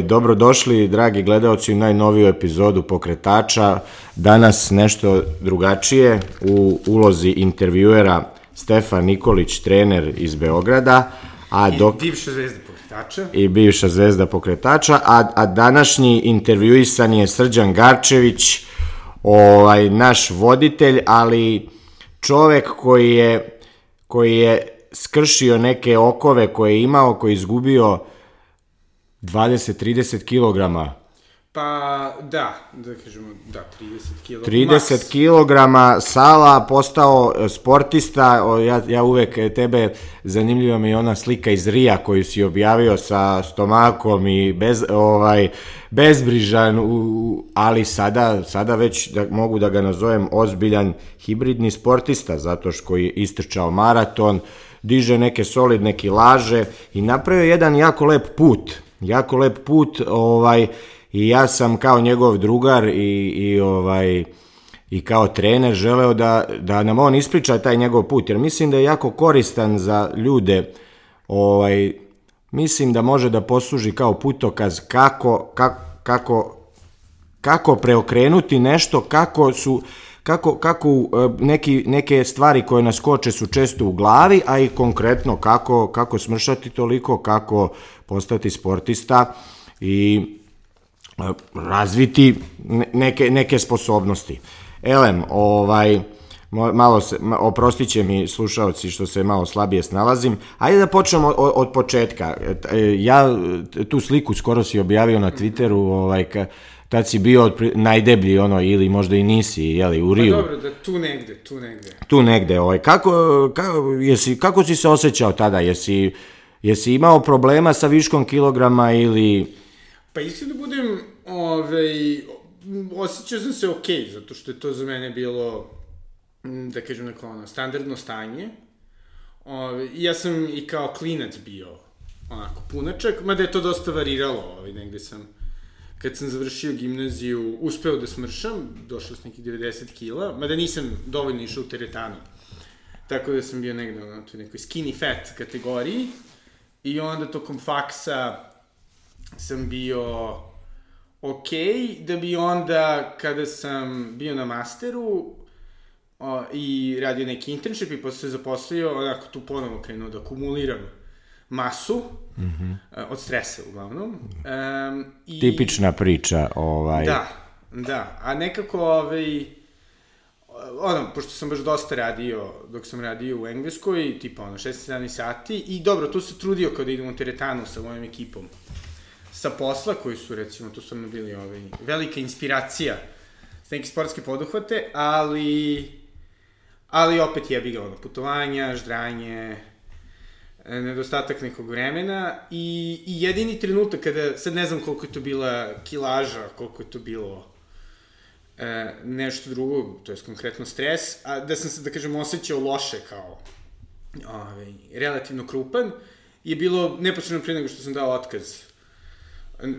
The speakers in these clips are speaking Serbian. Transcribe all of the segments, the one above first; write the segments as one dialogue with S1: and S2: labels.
S1: Dobrodošli, dragi gledalci, u najnoviju epizodu Pokretača. Danas nešto drugačije u ulozi intervjuera Stefan Nikolić, trener iz Beograda.
S2: A dok... I bivša zvezda pokretača.
S1: I bivša zvezda pokretača. A, a današnji intervjuisan je Srđan Garčević, ovaj, naš voditelj, ali čovek koji je, koji je skršio neke okove koje je imao, koji je izgubio 20-30 kilograma.
S2: Pa, da, da kažemo, da, 30 kg.
S1: 30 kg Sala postao e, sportista, ja, ja uvek e, tebe zanimljiva mi je ona slika iz Rija koju si objavio sa stomakom i bez, ovaj, bezbrižan, u, ali sada, sada već da, mogu da ga nazovem ozbiljan hibridni sportista, zato što je istrčao maraton, diže neke solidne kilaže i napravio jedan jako lep put jako lep put, ovaj, i ja sam kao njegov drugar i, i ovaj, i kao trener želeo da, da nam on ispriča taj njegov put, jer mislim da je jako koristan za ljude, ovaj, mislim da može da posluži kao putokaz kako, kako, kako, kako preokrenuti nešto, kako su, kako, kako e, neki, neke stvari koje nas koče su često u glavi, a i konkretno kako, kako smršati toliko, kako postati sportista i e, razviti neke, neke sposobnosti. Elem, ovaj, malo se, oprostit će mi slušalci što se malo slabije snalazim. Ajde da počnemo od, od početka. E, ja tu sliku skoro si objavio na Twitteru, ovaj, ka, tad si bio najdeblji ono ili možda i nisi, jeli, u pa Riju.
S2: Pa dobro, da tu negde, tu negde.
S1: Tu negde, ovaj, kako, kako, jesi, kako si se osjećao tada, jesi, jesi imao problema sa viškom kilograma ili...
S2: Pa iskreno da budem, ovaj, osjećao sam se okej, okay, zato što je to za mene bilo, da kažem neko ono, standardno stanje. Ovaj, ja sam i kao klinac bio onako punačak, mada je to dosta variralo, ovaj, negde sam kad sam završio gimnaziju, uspeo da smršam, došao s nekih 90 kila, mada nisam dovoljno išao u teretanu. Tako da sam bio negde na toj nekoj skinny fat kategoriji. I onda tokom faksa sam bio ok, da bi onda kada sam bio na masteru o, i radio neki internship i posle se zaposlio, onako tu ponovo krenuo da akumuliram masu, mm -hmm. od stresa uglavnom. Um,
S1: i, Tipična priča. Ovaj...
S2: Da, da. A nekako, ovaj, ono, pošto sam baš dosta radio, dok sam radio u Engleskoj, tipa ono, 16-17 sati, i dobro, tu se trudio kao da idem u teretanu sa mojom ekipom sa posla, koji su, recimo, tu su nam bili ovaj, velika inspiracija s neke sportske poduhvate, ali, ali opet jebi ga, ono, putovanja, ždranje, nedostatak nekog vremena i, i jedini trenutak kada, sad ne znam koliko je to bila kilaža, koliko je to bilo e, nešto drugo, to je konkretno stres, a da sam se, da kažem, osjećao loše kao ovaj, relativno krupan, je bilo neposredno pre nego što sam dao otkaz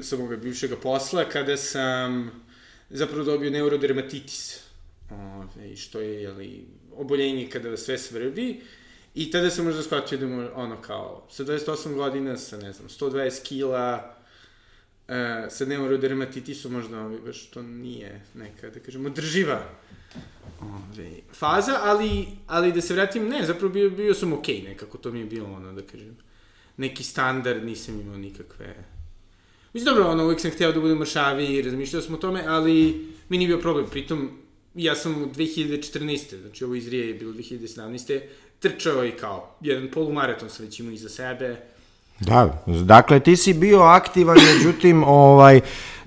S2: sa moga bivšeg posla, kada sam zapravo dobio neurodermatitis, ovaj, što je, jeli, oboljenje kada sve svrbi, I tada sam možda shvatio da mu, ono kao, sa 28 godina, sa ne znam, 120 kila, e, sa neurodermatitisom možda ovaj, baš to nije neka, da kažemo, drživa ove, faza, ali, ali da se vratim, ne, zapravo bio, bio sam okej okay, nekako, to mi je bilo ono, da kažem, neki standard, nisam imao nikakve... Mislim, dobro, ono, uvijek sam hteo da budem mršavi i razmišljao sam o tome, ali mi nije bio problem, pritom, ja sam u 2014. znači ovo iz Rije je bilo 2017 trčao i kao jedan polumaraton sam već imao iza sebe.
S1: Da, dakle ti si bio aktivan, međutim, ovaj,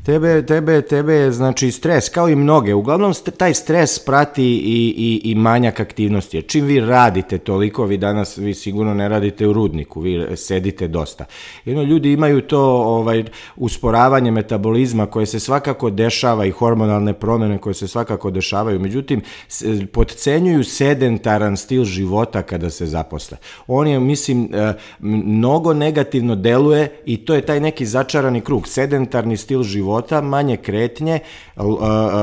S1: Tebe, tebe, tebe, znači stres, kao i mnoge, uglavnom taj stres prati i, i, i manjak aktivnosti. Čim vi radite toliko, vi danas, vi sigurno ne radite u rudniku, vi sedite dosta. Jedno, ljudi imaju to ovaj, usporavanje metabolizma koje se svakako dešava i hormonalne promene koje se svakako dešavaju, međutim, podcenjuju sedentaran stil života kada se zaposle. On je, mislim, e, mnogo negativno deluje i to je taj neki začarani krug, sedentarni stil života života, manje kretnje,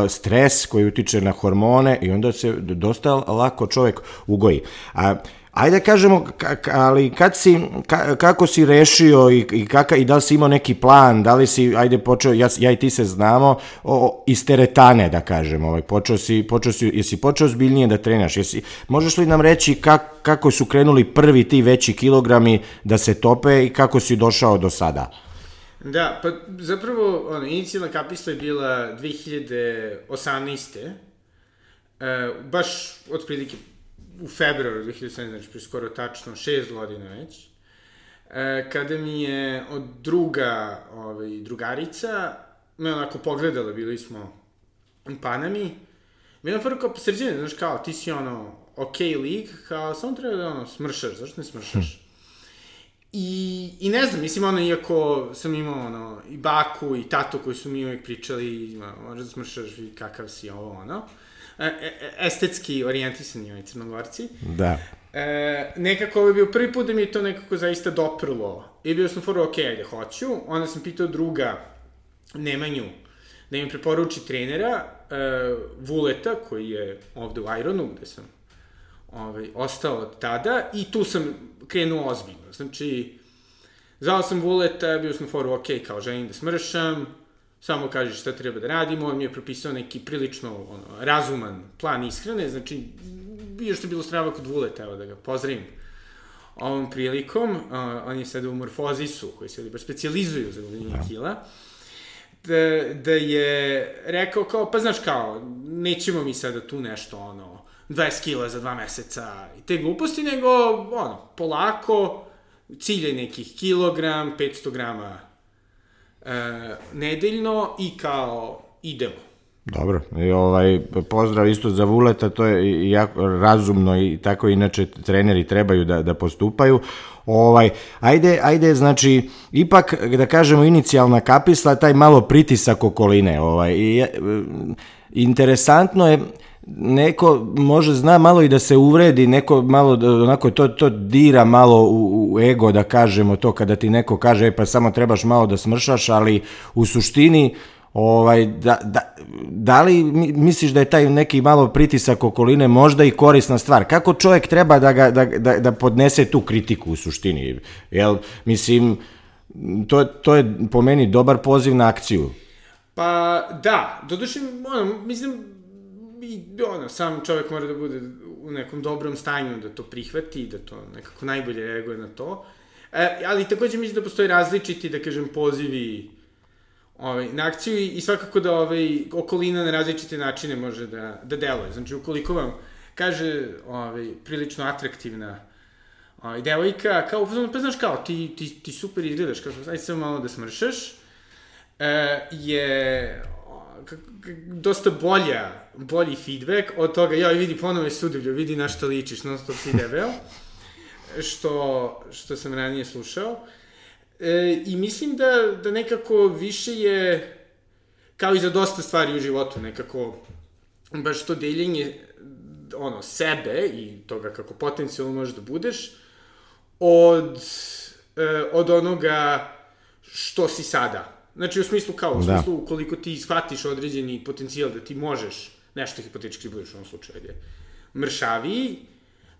S1: stres koji utiče na hormone i onda se dosta lako čovek ugoji. A Ajde kažemo, ali kad si, ka, kako si rešio i, i, kaka, i da li si imao neki plan, da li si, ajde počeo, ja, ja i ti se znamo, o, iz teretane da kažemo, ovaj, počeo si, počeo si, jesi počeo zbiljnije da trenaš, jesi, možeš li nam reći kak, kako su krenuli prvi ti veći kilogrami da se tope i kako si došao do sada?
S2: Da, pa zapravo, ono, inicijalna kapisla je bila 2018. E, baš otprilike u februaru 2017, znači skoro tačno šest godina već, e, kada mi je od druga ovaj, drugarica me onako pogledala, bili smo u Panami, mi je ono kao sređene, znaš kao, ti si ono, ok lik, kao, samo treba da ono, smršaš, zašto ne smršaš? Hm. I, I ne znam, mislim, ono, iako sam imao, ono, i baku i tato koji su mi uvek pričali, možda smršaš i kakav si ovo, ono, e, e, estetski orijentisani ovi crnogorci.
S1: Da.
S2: E, nekako ovo je bio prvi put da mi je to nekako zaista doprlo. I bio sam foru, ok, ajde, hoću. Onda sam pitao druga, Nemanju, da im preporuči trenera, e, Vuleta, koji je ovde u Ironu, gde sam ovaj, ostao od tada, i tu sam krenuo ozbiljno. Znači, zvao sam Vuleta, bio sam foru, ok, kao želim da smršam, samo kaže šta treba da radimo, on mi je propisao neki prilično ono, razuman plan ishrane, znači, bio što je bilo strava kod Vuleta, evo da ga pozdravim ovom prilikom, uh, on je sada u morfozisu, koji se baš specializuju za gubljenje da. kila, da, da je rekao kao, pa znaš kao, nećemo mi sada tu nešto, ono, 20 kila za dva meseca i te gluposti, nego, ono, polako, cilj nekih kilogram, 500 grama e, nedeljno i kao idemo.
S1: Dobro, i ovaj, pozdrav isto za Vuleta, to je jako razumno i tako inače treneri trebaju da, da postupaju. Ovaj, ajde, ajde, znači, ipak, da kažemo, inicijalna kapisla, taj malo pritisak okoline. Ovaj, i, e, interesantno je, neko može zna malo i da se uvredi, neko malo onako to to dira malo u, u ego da kažemo to kada ti neko kaže e, pa samo trebaš malo da smršaš, ali u suštini ovaj da, da, da li misliš da je taj neki malo pritisak okoline možda i korisna stvar? Kako čovjek treba da ga da, da, da podnese tu kritiku u suštini? Jel mislim to to je po meni dobar poziv na akciju.
S2: Pa da, doduše, ono, mislim, i ono, sam čovjek mora da bude u nekom dobrom stanju da to prihvati, da to nekako najbolje reaguje na to. E, ali takođe mislim da postoje različiti, da kažem, pozivi ovaj, na akciju i, i svakako da ovaj, okolina na različite načine može da, da deluje. Znači, ukoliko vam kaže ovaj, prilično atraktivna ovaj, devojka, kao, pa znaš kao, ti, ti, ti super izgledaš, kao, ajde samo malo da smršaš, e, je dosta bolja, bolji feedback od toga, ja vidi ponovo sudivlju, vidi na što ličiš, non stop si debel, što, što sam ranije slušao. E, I mislim da, da nekako više je, kao i za dosta stvari u životu, nekako baš to deljenje ono, sebe i toga kako potencijalno možeš da budeš, od, e, od onoga što si sada. Znači, u smislu kao, u da. smislu da. koliko ti shvatiš određeni potencijal da ti možeš nešto hipotetički budeš u ovom slučaju, ajde, mršaviji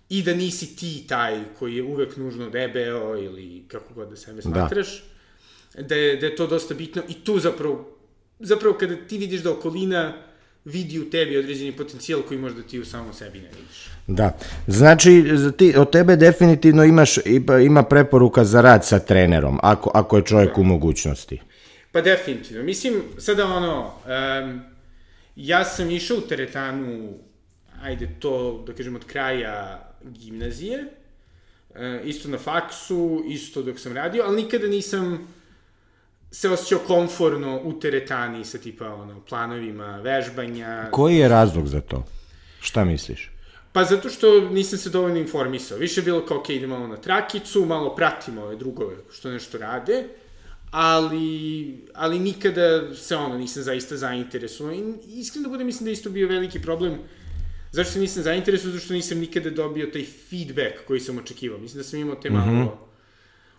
S2: i da nisi ti taj koji je uvek nužno debeo ili kako god da sebe da. smatraš, da. da, je, da je to dosta bitno i tu zapravo, zapravo kada ti vidiš da okolina vidi u tebi određeni potencijal koji možda ti u samom sebi ne vidiš.
S1: Da. Znači, ti, od tebe definitivno imaš, ima preporuka za rad sa trenerom, ako, ako je čovjek da. u mogućnosti.
S2: Pa definitivno. Mislim, sada ono, um, ja sam išao u teretanu, ajde to, da kažem, od kraja gimnazije, uh, isto na faksu, isto dok sam radio, ali nikada nisam se osjećao komforno u teretani sa tipa ono, planovima vežbanja.
S1: Koji je razlog za to? Šta misliš?
S2: Pa zato što nisam se dovoljno informisao. Više je bilo kao, ok, idemo malo na trakicu, malo pratimo ove drugove što nešto rade, ali, ali nikada se ono, nisam zaista zainteresuo. I iskreno da bude, mislim da isto bio veliki problem zašto se nisam zainteresuo, zato što nisam nikada dobio taj feedback koji sam očekivao. Mislim da sam imao te malo mm -hmm.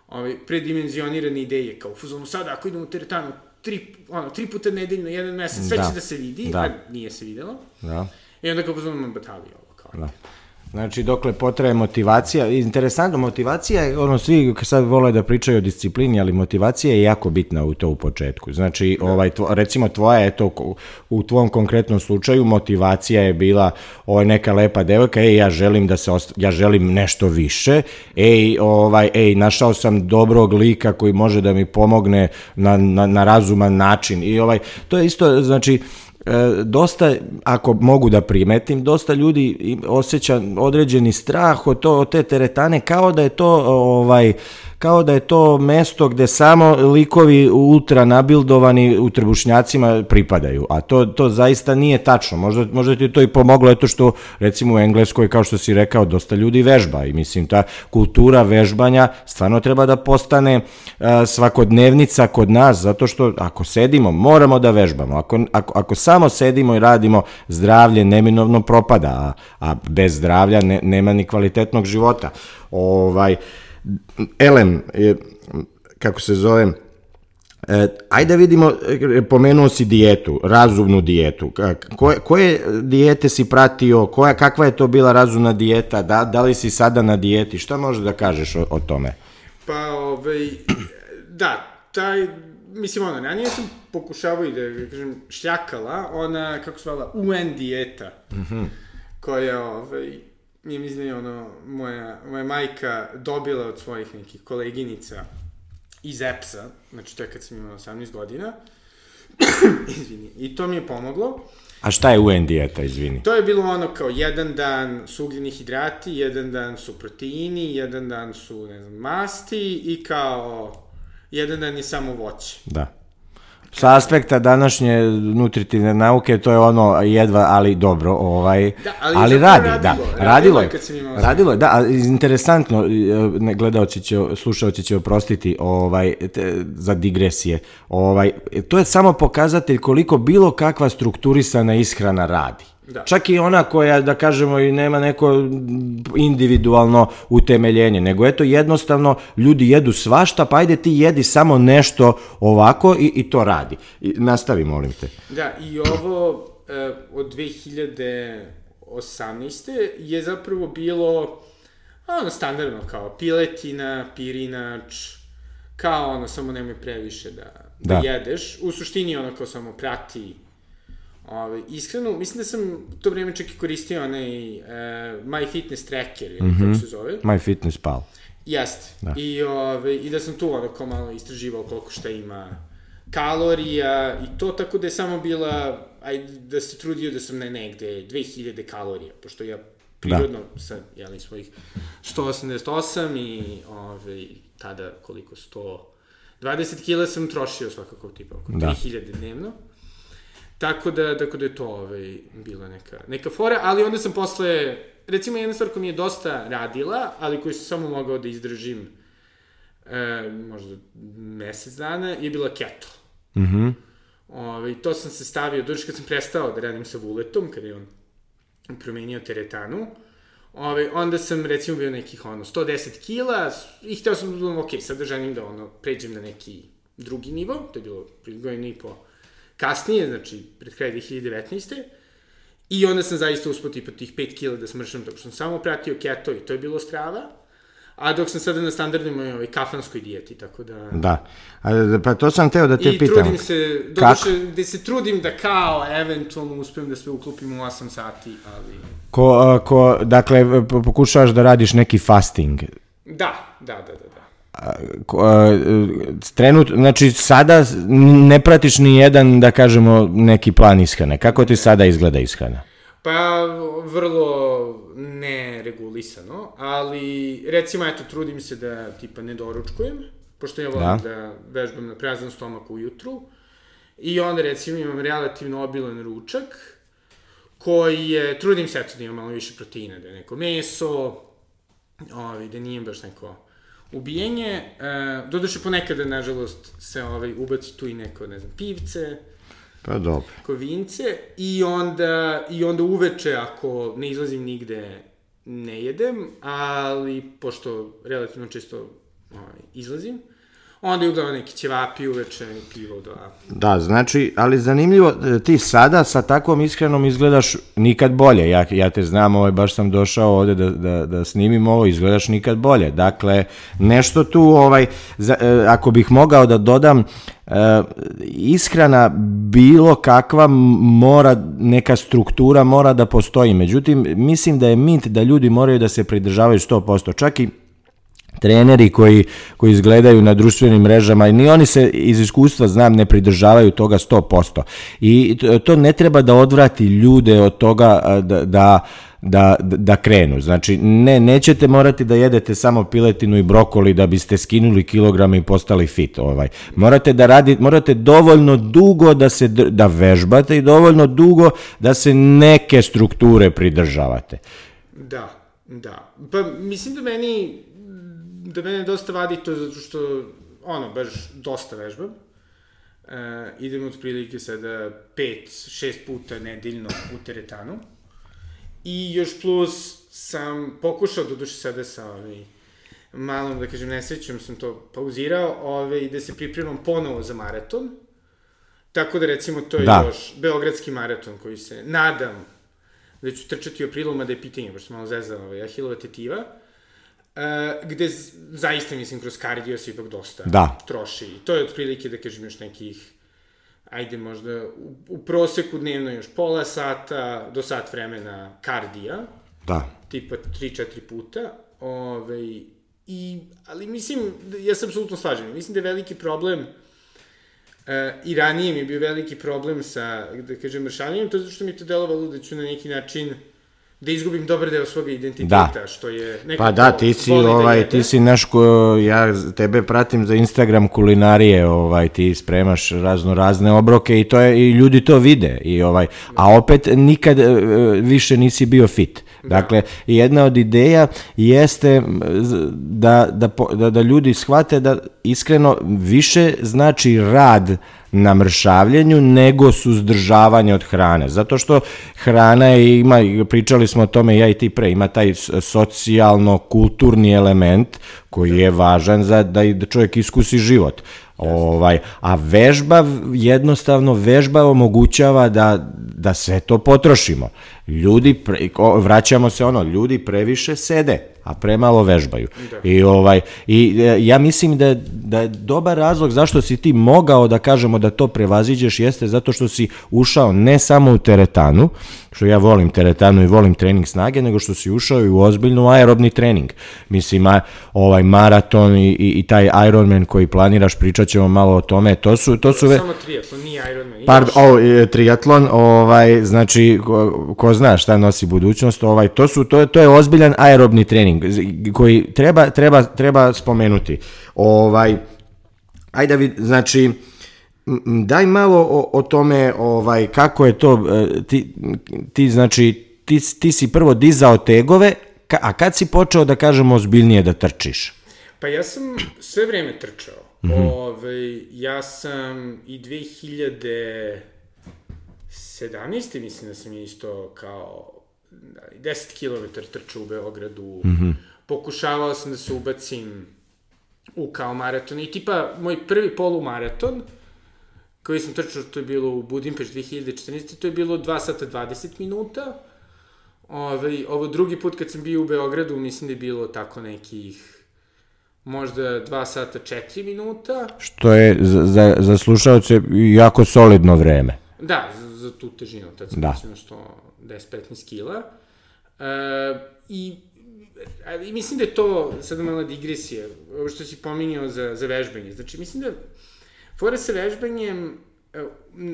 S2: ovaj, predimenzionirane ideje, kao u fuzonu sada ako idemo u teretanu, tri, ono, tri puta nedeljno, jedan mesec, sve da. će da se vidi, da. a nije se videlo. Da. I onda kao fuzonu imam batalije ovo, kao. Da.
S1: Znači, dokle potraje motivacija, interesantno, motivacija je, ono, svi sad vole da pričaju o disciplini, ali motivacija je jako bitna u to u početku. Znači, ovaj, tvo, recimo tvoja, eto, u tvom konkretnom slučaju, motivacija je bila, ovaj, neka lepa devojka, ej, ja želim da se, osta, ja želim nešto više, ej, ovaj, ej, našao sam dobrog lika koji može da mi pomogne na, na, na razuman način. I ovaj, to je isto, znači, E, dosta, ako mogu da primetim, dosta ljudi osjeća određeni strah od, to, od te teretane kao da je to ovaj kao da je to mesto gde samo likovi ultra nabildovani u trbušnjacima pripadaju, a to, to zaista nije tačno. Možda, možda ti to i pomoglo, eto što recimo u Engleskoj, kao što si rekao, dosta ljudi vežba i mislim ta kultura vežbanja stvarno treba da postane a, svakodnevnica kod nas, zato što ako sedimo, moramo da vežbamo. Ako, ako, ako samo sedimo i radimo, zdravlje neminovno propada, a, a bez zdravlja ne, nema ni kvalitetnog života. Ovaj, Elem, je, kako se zove, E, ajde da vidimo, e, pomenuo si dijetu, razumnu dijetu. Koje, koje dijete si pratio, koja, kakva je to bila razumna dijeta, da, da li si sada na dijeti, šta možeš da kažeš o, o tome?
S2: Pa, ovaj, da, taj, mislim, ono, ranije sam pokušavao i da, kažem, šljakala, ona, kako se zvala, UN dijeta, mm -hmm. koja, ovaj, nije da je ono, moja, moja majka dobila od svojih nekih koleginica iz EPS-a, znači to je kad sam imala 18 godina, izvini, i to mi je pomoglo.
S1: A šta je UN dijeta, izvini?
S2: To je bilo ono kao jedan dan su ugljeni hidrati, jedan dan su proteini, jedan dan su, ne znam, masti i kao jedan dan je samo voće.
S1: Da sa aspekta današnje nutritivne nauke to je ono jedva ali dobro ovaj
S2: da, ali,
S1: ali radi radilo, da
S2: radilo, radilo je radilo,
S1: je da a interesantno e, gledaoci će slušaoci će oprostiti ovaj te, za digresije ovaj to je samo pokazatelj koliko bilo kakva strukturisana ishrana radi Da. Čak i ona koja, da kažemo, i nema neko individualno utemeljenje, nego eto jednostavno ljudi jedu svašta, pa ajde ti jedi samo nešto ovako i, i to radi. I, nastavi, molim te.
S2: Da, i ovo e, od 2018. je zapravo bilo ono standardno kao piletina, pirinač, kao ono, samo nemoj previše da, da. da jedeš. U suštini ono kao samo prati Ove, iskreno, mislim da sam to vreme čak i koristio onaj uh, My Fitness Tracker, ili mm -hmm. kako se zove.
S1: My Fitness Pal.
S2: Jeste. Da. I, ove, I da sam tu ono kao malo istraživao koliko šta ima kalorija i to, tako da je samo bila, aj, da se trudio da sam ne negde 2000 kalorija, pošto ja prirodno da. sa, jeli, svojih 188 i ove, tada koliko, 100, 20 kila sam trošio svakako tipa oko da. 3000 dnevno. Tako da, tako da je to ovaj, bila neka, neka fora, ali onda sam posle, recimo jedna stvar koja mi je dosta radila, ali koju sam samo mogao da izdržim e, možda mesec dana, je bila keto. Mhm. Mm Ove, ovaj, to sam se stavio, dođeš kad sam prestao da radim sa vuletom, kada je on promenio teretanu, Ove, ovaj, onda sam recimo bio nekih ono 110 kila i hteo sam da ok, sad da želim da ono pređem na neki drugi nivo, to je bilo godinu i po kasnije, znači pred kraj 2019. I onda sam zaista uspio tipa tih 5 kila da smršam, tako što sam samo pratio keto i to je bilo strava. A dok sam sada na standardnoj ovaj, kafanskoj dijeti, tako da...
S1: Da, a, pa to sam teo da te
S2: I
S1: pitam.
S2: I trudim se, doduše, gde se trudim da kao eventualno uspijem da sve uklopim u 8 sati, ali...
S1: Ko, ko, dakle, pokušavaš da radiš neki fasting?
S2: Da, da, da, da.
S1: Trenut, znači sada ne pratiš ni jedan, da kažemo, neki plan ishrane. Kako ti sada izgleda ishrana?
S2: Pa, vrlo neregulisano, ali recimo, eto, trudim se da tipa ne doručkujem, pošto ja volim da, da vežbam na prazan stomak ujutru, i onda recimo imam relativno obilan ručak, koji je, trudim se eto da imam malo više proteina, da je neko meso, ovi, da nije baš neko ubijenje, e, doduše ponekada, nažalost, se ovaj, ubaci tu i neko, ne znam, pivce,
S1: pa dobro.
S2: kovince, i onda, i onda uveče, ako ne izlazim nigde, ne jedem, ali pošto relativno često ovaj, izlazim, Onda je uglavnom neki ćevapi uveče i pivo do a.
S1: Da, znači, ali zanimljivo, e, ti sada sa takvom iskrenom izgledaš nikad bolje. Ja, ja te znam, ovaj, baš sam došao ovde da, da, da snimim ovo, izgledaš nikad bolje. Dakle, nešto tu, ovaj, za, e, ako bih mogao da dodam, e, ishrana bilo kakva mora, neka struktura mora da postoji. Međutim, mislim da je mint da ljudi moraju da se pridržavaju 100%. Čak i treneri koji, koji izgledaju na društvenim mrežama i ni oni se iz iskustva znam ne pridržavaju toga 100%. I to ne treba da odvrati ljude od toga da, da da, da krenu. Znači, ne, nećete morati da jedete samo piletinu i brokoli da biste skinuli kilograme i postali fit. Ovaj. Morate da radite, morate dovoljno dugo da se da vežbate i dovoljno dugo da se neke strukture pridržavate.
S2: Da, da. Pa mislim da meni da mene dosta vadi to zato što, ono, baš dosta vežbam. Uh, idem otprilike sada 5-6 puta nedeljno u teretanu. I još plus sam pokušao, doduše sada sa ovaj, malom, da kažem, nesrećom sam to pauzirao, ovaj, da se pripremam ponovo za maraton. Tako da, recimo, to je da. još Beogradski maraton koji se, nadam, da ću trčati u aprilu, mada je pitanje, baš sam malo zezao, ovaj, Ahilova tetiva. Uh, gde zaista, mislim, kroz kardio se ipak dosta
S1: da.
S2: troši. I to je otprilike, da kažem, još nekih, ajde možda, u, u proseku dnevno još pola sata do sat vremena kardija.
S1: Da.
S2: Tipa 3-4 puta. Ove, i, ali mislim, ja sam apsolutno slažen. Mislim da je veliki problem uh, i ranije mi je bio veliki problem sa, da kažem, mršavljanjem, to je zato što mi je to delovalo da ću na neki način uh, da izgubim dobar deo svog identiteta, da. što je nekako
S1: Pa da, ti si, ovaj, da ti si naš, ko, ja tebe pratim za Instagram kulinarije, ovaj, ti spremaš razno razne obroke i to je, i ljudi to vide, i ovaj, a opet nikad e, više nisi bio fit. Da. Dakle, jedna od ideja jeste da, da, da, da ljudi shvate da iskreno više znači rad na mršavljenju nego suzdržavanje od hrane. Zato što hrana ima, pričali smo o tome ja i ti pre, ima taj socijalno-kulturni element koji je važan za da i da čovjek iskusi život. Ovaj, a vežba, jednostavno vežba omogućava da, da sve to potrošimo. Ljudi, pre, vraćamo se ono, ljudi previše sede, a premalo vežbaju. Da. I, ovaj, I e, ja mislim da, da je dobar razlog zašto si ti mogao da kažemo da to prevaziđeš jeste zato što si ušao ne samo u teretanu, što ja volim teretanu i volim trening snage, nego što si ušao i u ozbiljnu aerobni trening. Mislim, a, ovaj maraton i, i, i taj Ironman koji planiraš, pričat ćemo malo o tome, to su... To su
S2: ve... Samo triatlon, nije Ironman.
S1: Pard, o, e, triatlon, ovaj, znači, ko, ko zna šta nosi budućnost, ovaj, to, su, to, to je ozbiljan aerobni trening koji treba, treba, treba spomenuti. Ovaj, ajde da vid, znači, daj malo o, o tome ovaj kako je to e, ti, ti znači ti, ti si prvo dizao tegove a kad si počeo da kažemo ozbiljnije da trčiš
S2: pa ja sam sve vreme trčao mm -hmm. Ove, ovaj, ja sam i 2017. mislim da sam isto kao 10 km trčao u Beogradu mm -hmm. pokušavao sam da se ubacim u kao maraton i tipa moj prvi polumaraton koji sam trčao, to je bilo u Budimpeš 2014. To je bilo 2 sata 20 minuta. Ove, ovaj, ovo drugi put kad sam bio u Beogradu, mislim da je bilo tako nekih možda 2 sata 4 minuta.
S1: Što je za, za, za slušalce jako solidno vreme.
S2: Da, za, za tu težinu, tad sam da. što 10-15 kila. E, i i mislim da je to, sad mala digresija, ovo što si pominjao za, za vežbanje. Znači, mislim da Fora sa vežbanjem,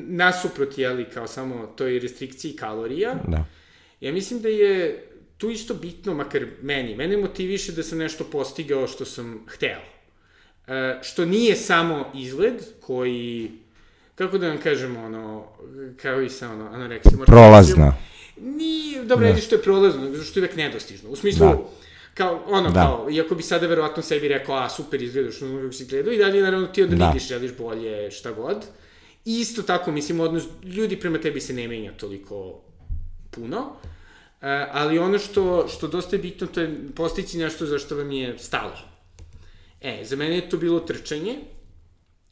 S2: nasuprot, jeli, kao samo toj restrikciji kalorija,
S1: da.
S2: ja mislim da je tu isto bitno, makar meni, mene motiviše da sam nešto postigao što sam hteo. E, što nije samo izgled koji, kako da vam kažem, ono, kao i sa ono, anoreksijom.
S1: Prolazna.
S2: Nije, dobro, da. što je prolazno, nego što je uvek nedostižno. U smislu, da kao, ono, da. kao, iako bi sada verovatno sebi rekao, a, super izgledaš, ono kako si gledao, i dalje, naravno, ti onda da. vidiš, želiš bolje, šta god. I isto tako, mislim, odnos, ljudi prema tebi se ne menja toliko puno, uh, ali ono što, što dosta je bitno, to je postići nešto za što vam je stalo. E, za mene je to bilo trčanje,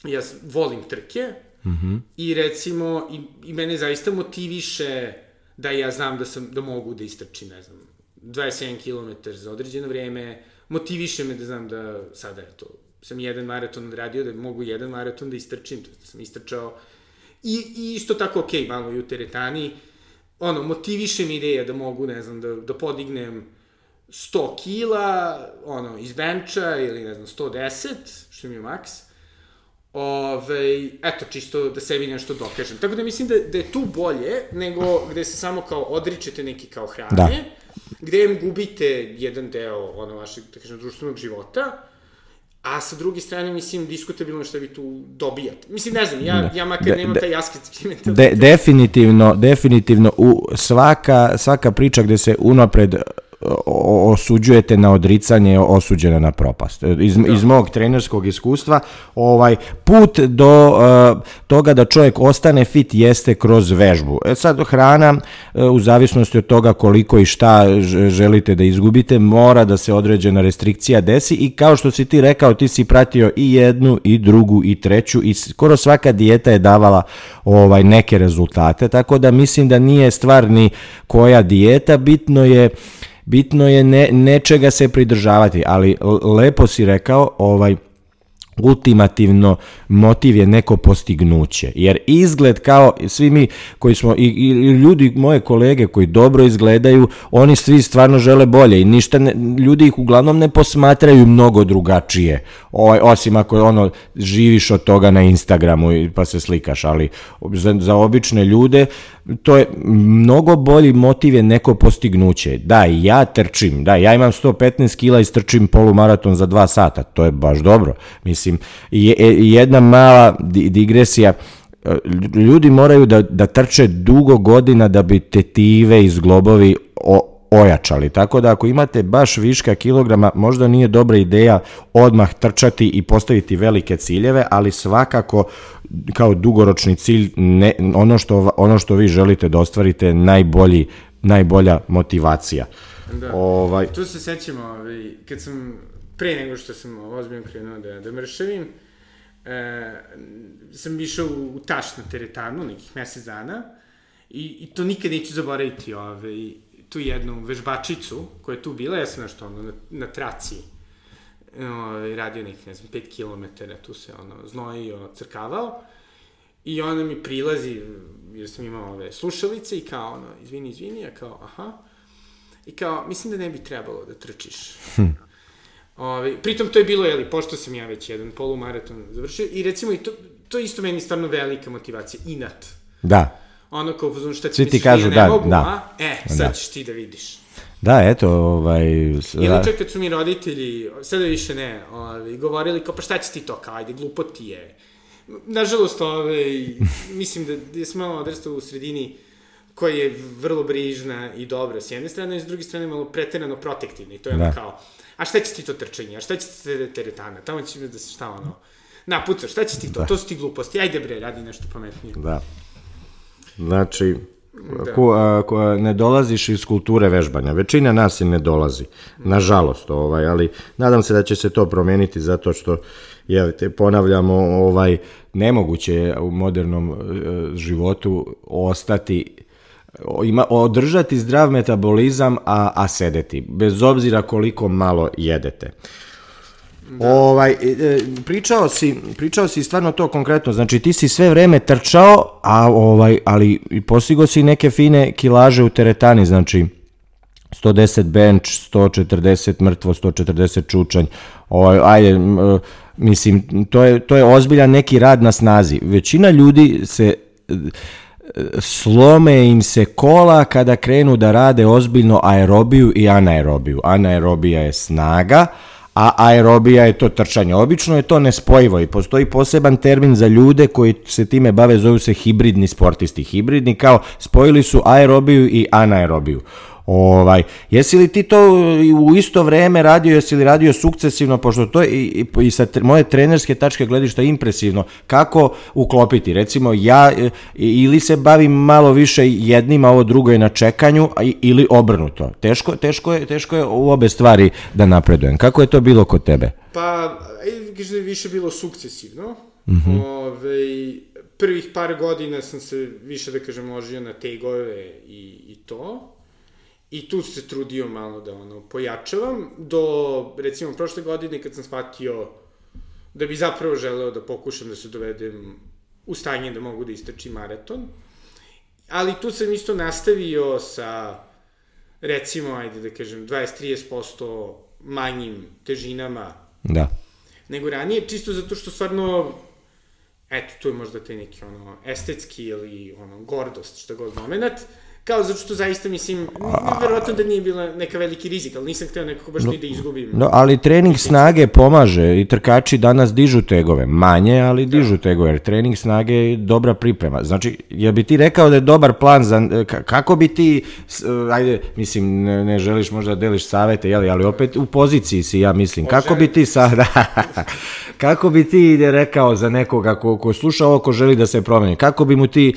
S2: ja volim trke mm -hmm. i recimo, i, i mene zaista motiviše da ja znam da, sam, da mogu da istrčim, ne znam, 27 km za određeno vreme, motiviše me da znam da sada je to, sam jedan maraton radio, da mogu jedan maraton da istrčim, to da sam istrčao. I, i isto tako, ok, malo i u teretani, ono, motiviše me ideja da mogu, ne znam, da, da podignem 100 kila, ono, iz benča ili, ne znam, 110, što mi je maks, Ove, eto, čisto da sebi nešto dokažem. Tako da mislim da, da je tu bolje nego gde se samo kao odričete neki kao hrane, da. Gde im gubite jedan deo ono vašeg, da kažem, društvenog života, a sa druge strane, mislim, diskutabilno šta vi tu dobijate. Mislim, ne znam, ja, ja makar de, nemam de, taj asketski mentalitet.
S1: De, definitivno, definitivno, u svaka, svaka priča gde se unapred osuđujete na odricanje, osuđena na propast. Iz, da. iz mog trenerskog iskustva, ovaj put do uh, toga da čovjek ostane fit jeste kroz vežbu. E sad hrana uh, u zavisnosti od toga koliko i šta želite da izgubite, mora da se određena restrikcija desi i kao što si ti rekao, ti si pratio i jednu i drugu i treću i skoro svaka dijeta je davala ovaj neke rezultate, tako da mislim da nije stvar ni koja dijeta, bitno je bitno je ne, nečega se pridržavati, ali lepo si rekao, ovaj, ultimativno motiv je neko postignuće. Jer izgled kao svi mi koji smo i, i ljudi moje kolege koji dobro izgledaju, oni svi stvarno žele bolje i ništa ne, ljudi ih uglavnom ne posmatraju mnogo drugačije. Ovaj osim ako ono živiš od toga na Instagramu i pa se slikaš, ali za, za obične ljude to je mnogo bolji motiv je neko postignuće. Da, ja trčim, da, ja imam 115 kila i strčim polumaraton za 2 sata, to je baš dobro. Mislim, je, jedna mala digresija, e, ljudi moraju da, da trče dugo godina da bi tetive i zglobovi o, ojačali. Tako da ako imate baš viška kilograma, možda nije dobra ideja odmah trčati i postaviti velike ciljeve, ali svakako kao dugoročni cilj ne, ono, što, ono što vi želite da ostvarite najbolji, najbolja motivacija.
S2: Da. Ovaj... Tu se sećam, ovaj, kad sam, pre nego što sam ozbiljno krenuo da, da mršavim, e, sam išao u taš na teretanu nekih mesec dana i, i to nikad neću zaboraviti ovaj, tu jednu vežbačicu koja je tu bila, ja sam nešto ono, na, na traci ovaj, radio nekih, ne znam, 5 km, tu se ono, znoji i ono, crkavao. I ona mi prilazi, jer sam imao ove slušalice i kao ono, izvini, izvini, ja kao, aha. I kao, mislim da ne bi trebalo da trčiš. Hm. Ove, pritom to je bilo, jeli, pošto sam ja već jedan polumaraton završio, i recimo, i to, to je isto meni stvarno velika motivacija, inat.
S1: Da.
S2: Ono kao, što ti misliš, kažu, ja ne da, mogu, da. a? E, sad da. ćeš ti da vidiš.
S1: Da, eto, ovaj...
S2: Ili čak kad su mi roditelji, sada više ne, ovaj, govorili kao, pa šta će ti to, kao, ajde, glupo ti je. Nažalost, ovaj, mislim da, da smo odrastao u sredini koja je vrlo brižna i dobra s jedne strane, i s druge strane malo preterano protektivna i to je da. ono kao, a šta će ti to trčanje, a šta će ti te teretana, tamo će da se šta ono, napuca, šta će ti to, da. to su ti gluposti, ajde bre, radi nešto pametnije.
S1: Da. Znači, Da. Ko, a, ko, ne dolaziš iz kulture vežbanja. Većina nas i ne dolazi, nažalost, ovaj, ali nadam se da će se to promeniti zato što jel, te ponavljamo, ovaj, nemoguće je u modernom e, životu ostati ima, održati zdrav metabolizam, a, a sedeti, bez obzira koliko malo jedete. Da. Ovaj, e, pričao si, pričao si stvarno to konkretno, znači ti si sve vreme trčao, a ovaj, ali postigo si neke fine kilaže u teretani, znači 110 bench, 140 mrtvo, 140 čučanj. Ovaj, ajde, mislim, to je, to je ozbiljan neki rad na snazi. Većina ljudi se e, slome im se kola kada krenu da rade ozbiljno aerobiju i anaerobiju. Anaerobija je snaga, a aerobija je to trčanje. Obično je to nespojivo i postoji poseban termin za ljude koji se time bave, zovu se hibridni sportisti. Hibridni kao spojili su aerobiju i anaerobiju. Ovaj, jesi li ti to u isto vreme radio, jesi li radio sukcesivno, pošto to je i, i, i sa tre, moje trenerske tačke gledišta impresivno, kako uklopiti? Recimo, ja e, ili se bavim malo više jednim, a ovo drugo je na čekanju, ili obrnuto. Teško, teško, je, teško je u obe stvari da napredujem. Kako je to bilo kod tebe?
S2: Pa, više bilo sukcesivno, Mm -hmm. Ove, prvih par godina sam se više, da kažem, ložio na tegove i, i to. I tu se trudio malo da ono, pojačavam, do, recimo, prošle godine kad sam shvatio da bi zapravo želeo da pokušam da se dovedem u stanje da mogu da istrčim maraton. Ali tu sam isto nastavio sa, recimo, ajde da kažem, 20-30% manjim težinama
S1: da.
S2: nego ranije, čisto zato što stvarno eto, tu je možda te neki ono, estetski ili ono, gordost, šta god moment, kao zato što zaista mislim, verovatno da nije bila neka veliki rizik, ali nisam hteo nekako baš no, ni da izgubim.
S1: No, ali trening snage pomaže i trkači danas dižu tegove, manje, ali da. dižu tegove, jer trening snage je dobra priprema. Znači, ja bi ti rekao da je dobar plan za, kako bi ti, ajde, mislim, ne, ne želiš možda da deliš savete, jeli, ali opet u poziciji si, ja mislim, kako bi ti sada, kako bi ti rekao za nekoga ko, ko sluša ovo, ko želi da se promeni, kako bi mu ti,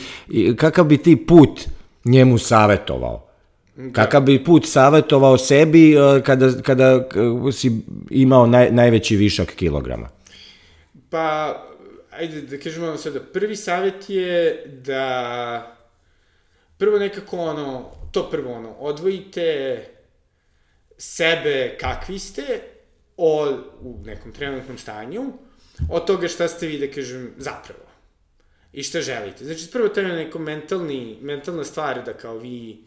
S1: kakav bi ti put njemu savetovao? Da. Kakav bi put savetovao sebi uh, kada, kada uh, si imao naj, najveći višak kilograma?
S2: Pa, ajde da kažemo vam sada, prvi savjet je da prvo nekako ono, to prvo ono, odvojite sebe kakvi ste od, u nekom trenutnom stanju od toga šta ste vi, da kažem, zapravo i šta želite. Znači, prvo to je neko mentalni, mentalna stvar da kao vi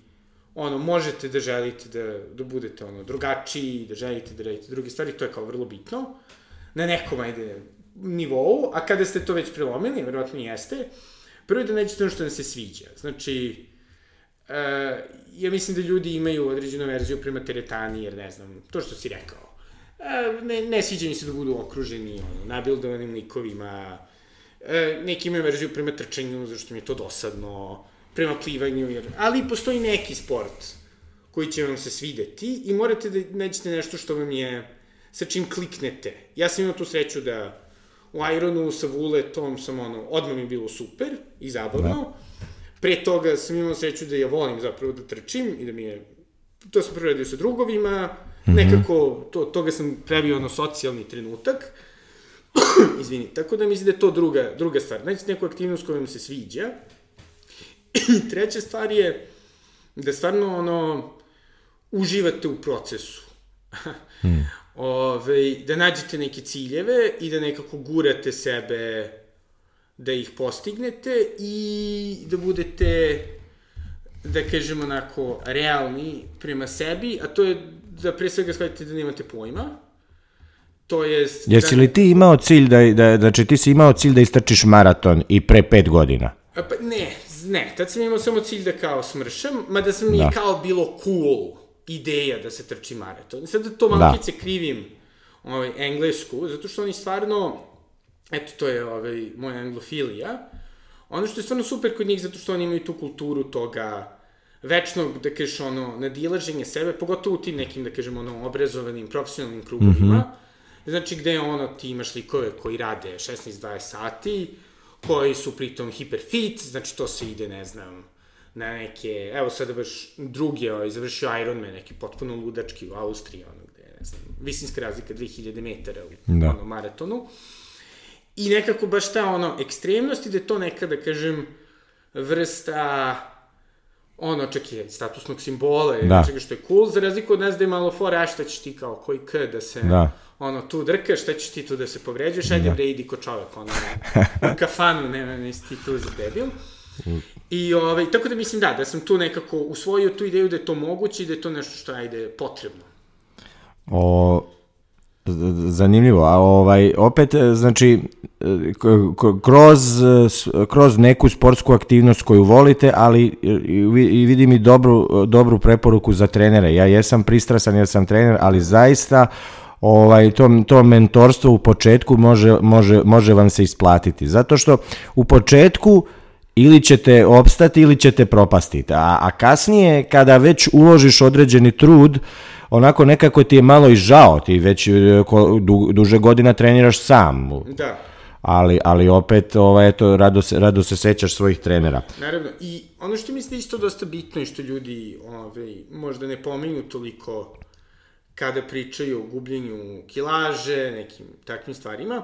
S2: ono, možete da želite da, da budete ono, drugačiji, da želite da radite druge stvari, to je kao vrlo bitno, na nekom, ajde, nivou, a kada ste to već prelomili, verovatno jeste, prvo je da nećete ono što vam se sviđa. Znači, uh, ja mislim da ljudi imaju određenu verziju prema teretani, jer ne znam, to što si rekao, uh, ne, ne sviđa mi se da budu okruženi ono, nabildovanim likovima, e, neki imaju verziju prema trčanju, zašto mi je to dosadno, prema plivanju, jer, ali postoji neki sport koji će vam se svideti i morate da nađete nešto što vam je, sa čim kliknete. Ja sam imao tu sreću da u Ironu sa Vuletom sam ono, odmah mi je bilo super i zabavno. Da. Pre toga sam imao sreću da ja volim zapravo da trčim i da mi je, to sam prvo radio sa drugovima, mm -hmm. nekako to, toga sam pravio ono socijalni trenutak. Izvini, tako da mislim da je to druga, druga stvar. Znači neku aktivnost koja vam se sviđa. I treća stvar je da stvarno ono, uživate u procesu. hmm. Ove, da nađete neke ciljeve i da nekako gurate sebe da ih postignete i da budete da kažemo onako realni prema sebi, a to je da pre svega shvatite da nemate pojma, To jest...
S1: Jesi da... li ti imao cilj da, da, znači ti si imao cilj da istrčiš maraton i pre pet godina?
S2: Pa, ne, ne, tad sam imao samo cilj da kao smršam, mada sam mi da. kao bilo cool ideja da se trči maraton. Sad da to malo da. krivim ovaj, englesku, zato što oni stvarno, eto to je ovaj, moja anglofilija, ono što je stvarno super kod njih, zato što oni imaju tu kulturu toga večnog, da kažeš, ono, nadilaženje sebe, pogotovo u tim nekim, da kažem, ono, obrazovanim, profesionalnim krugovima, mm -hmm Znači, gde ono, ti imaš likove koji rade 16-20 sati, koji su pritom hiperfit, znači to se ide, ne znam, na neke, evo sada baš drugi, ovaj, završio Ironman, neki potpuno ludački u Austriji, ono gde, ne znam, visinska razlika 2000 metara u da. ono, maratonu. I nekako baš ta ono, ekstremnost i da je to neka, da kažem, vrsta ono, čak je statusnog simbola, da. čega što je cool, za razliku od nas da je malo fora, a šta ćeš ti kao koji k, da se... Da ono, tu drkaš, šta ćeš ti tu da se povređuješ, ajde da. bre, idi ko čovek, ono, u kafanu, ne, ne, nisi ti tu za debil. I ovaj, tako da mislim da, da sam tu nekako usvojio tu ideju da je to moguće i da je to nešto što ajde potrebno.
S1: O, zanimljivo, a ovaj, opet, znači, kroz, kroz neku sportsku aktivnost koju volite, ali i vidim i dobru, dobru preporuku za trenere. Ja jesam pristrasan jer sam trener, ali zaista ovaj, to, to mentorstvo u početku može, može, može vam se isplatiti. Zato što u početku ili ćete opstati ili ćete propasti. A, a kasnije kada već uložiš određeni trud, onako nekako ti je malo i žao, ti već e, du, duže godina treniraš sam.
S2: Da.
S1: Ali, ali opet, ovaj, eto, rado se, rado se sećaš svojih trenera.
S2: Naravno, i ono što mislim da isto dosta bitno i što ljudi ovaj, možda ne pominju toliko kada pričaju o gubljenju kilaže, nekim takvim stvarima,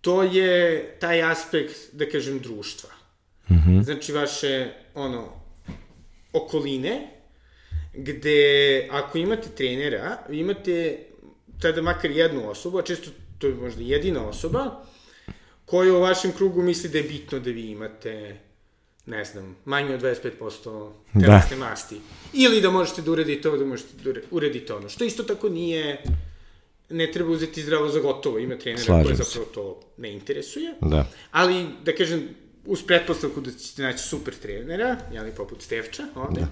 S2: to je taj aspekt, da kažem, društva. Mm -hmm. Znači, vaše, ono, okoline, gde ako imate trenera, vi imate tada makar jednu osobu, a često to je možda jedina osoba, koja u vašem krugu misli da je bitno da vi imate ne znam, manje od 25% telesne da. masti. Ili da možete da uredite ovo, da možete da uredite ono. Što isto tako nije, ne treba uzeti zdravo za gotovo. Ima trenera Slažem koje zapravo to ne interesuje.
S1: Da.
S2: Ali, da kažem, uz pretpostavku da ćete naći super trenera, jeli poput Stevča ovde, da.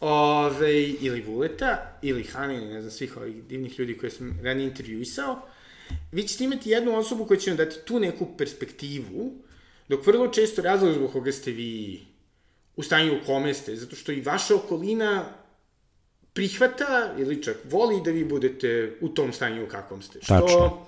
S2: Ove, ili Vuleta, ili Hanin, ne znam, svih ovih divnih ljudi koje sam ranije intervjuisao, vi ćete imati jednu osobu koja će vam dati tu neku perspektivu, dok vrlo često razlog zbog koga ste vi u stanju u kome ste, zato što i vaša okolina prihvata ili čak voli da vi budete u tom stanju u kakvom ste. Što Tačno.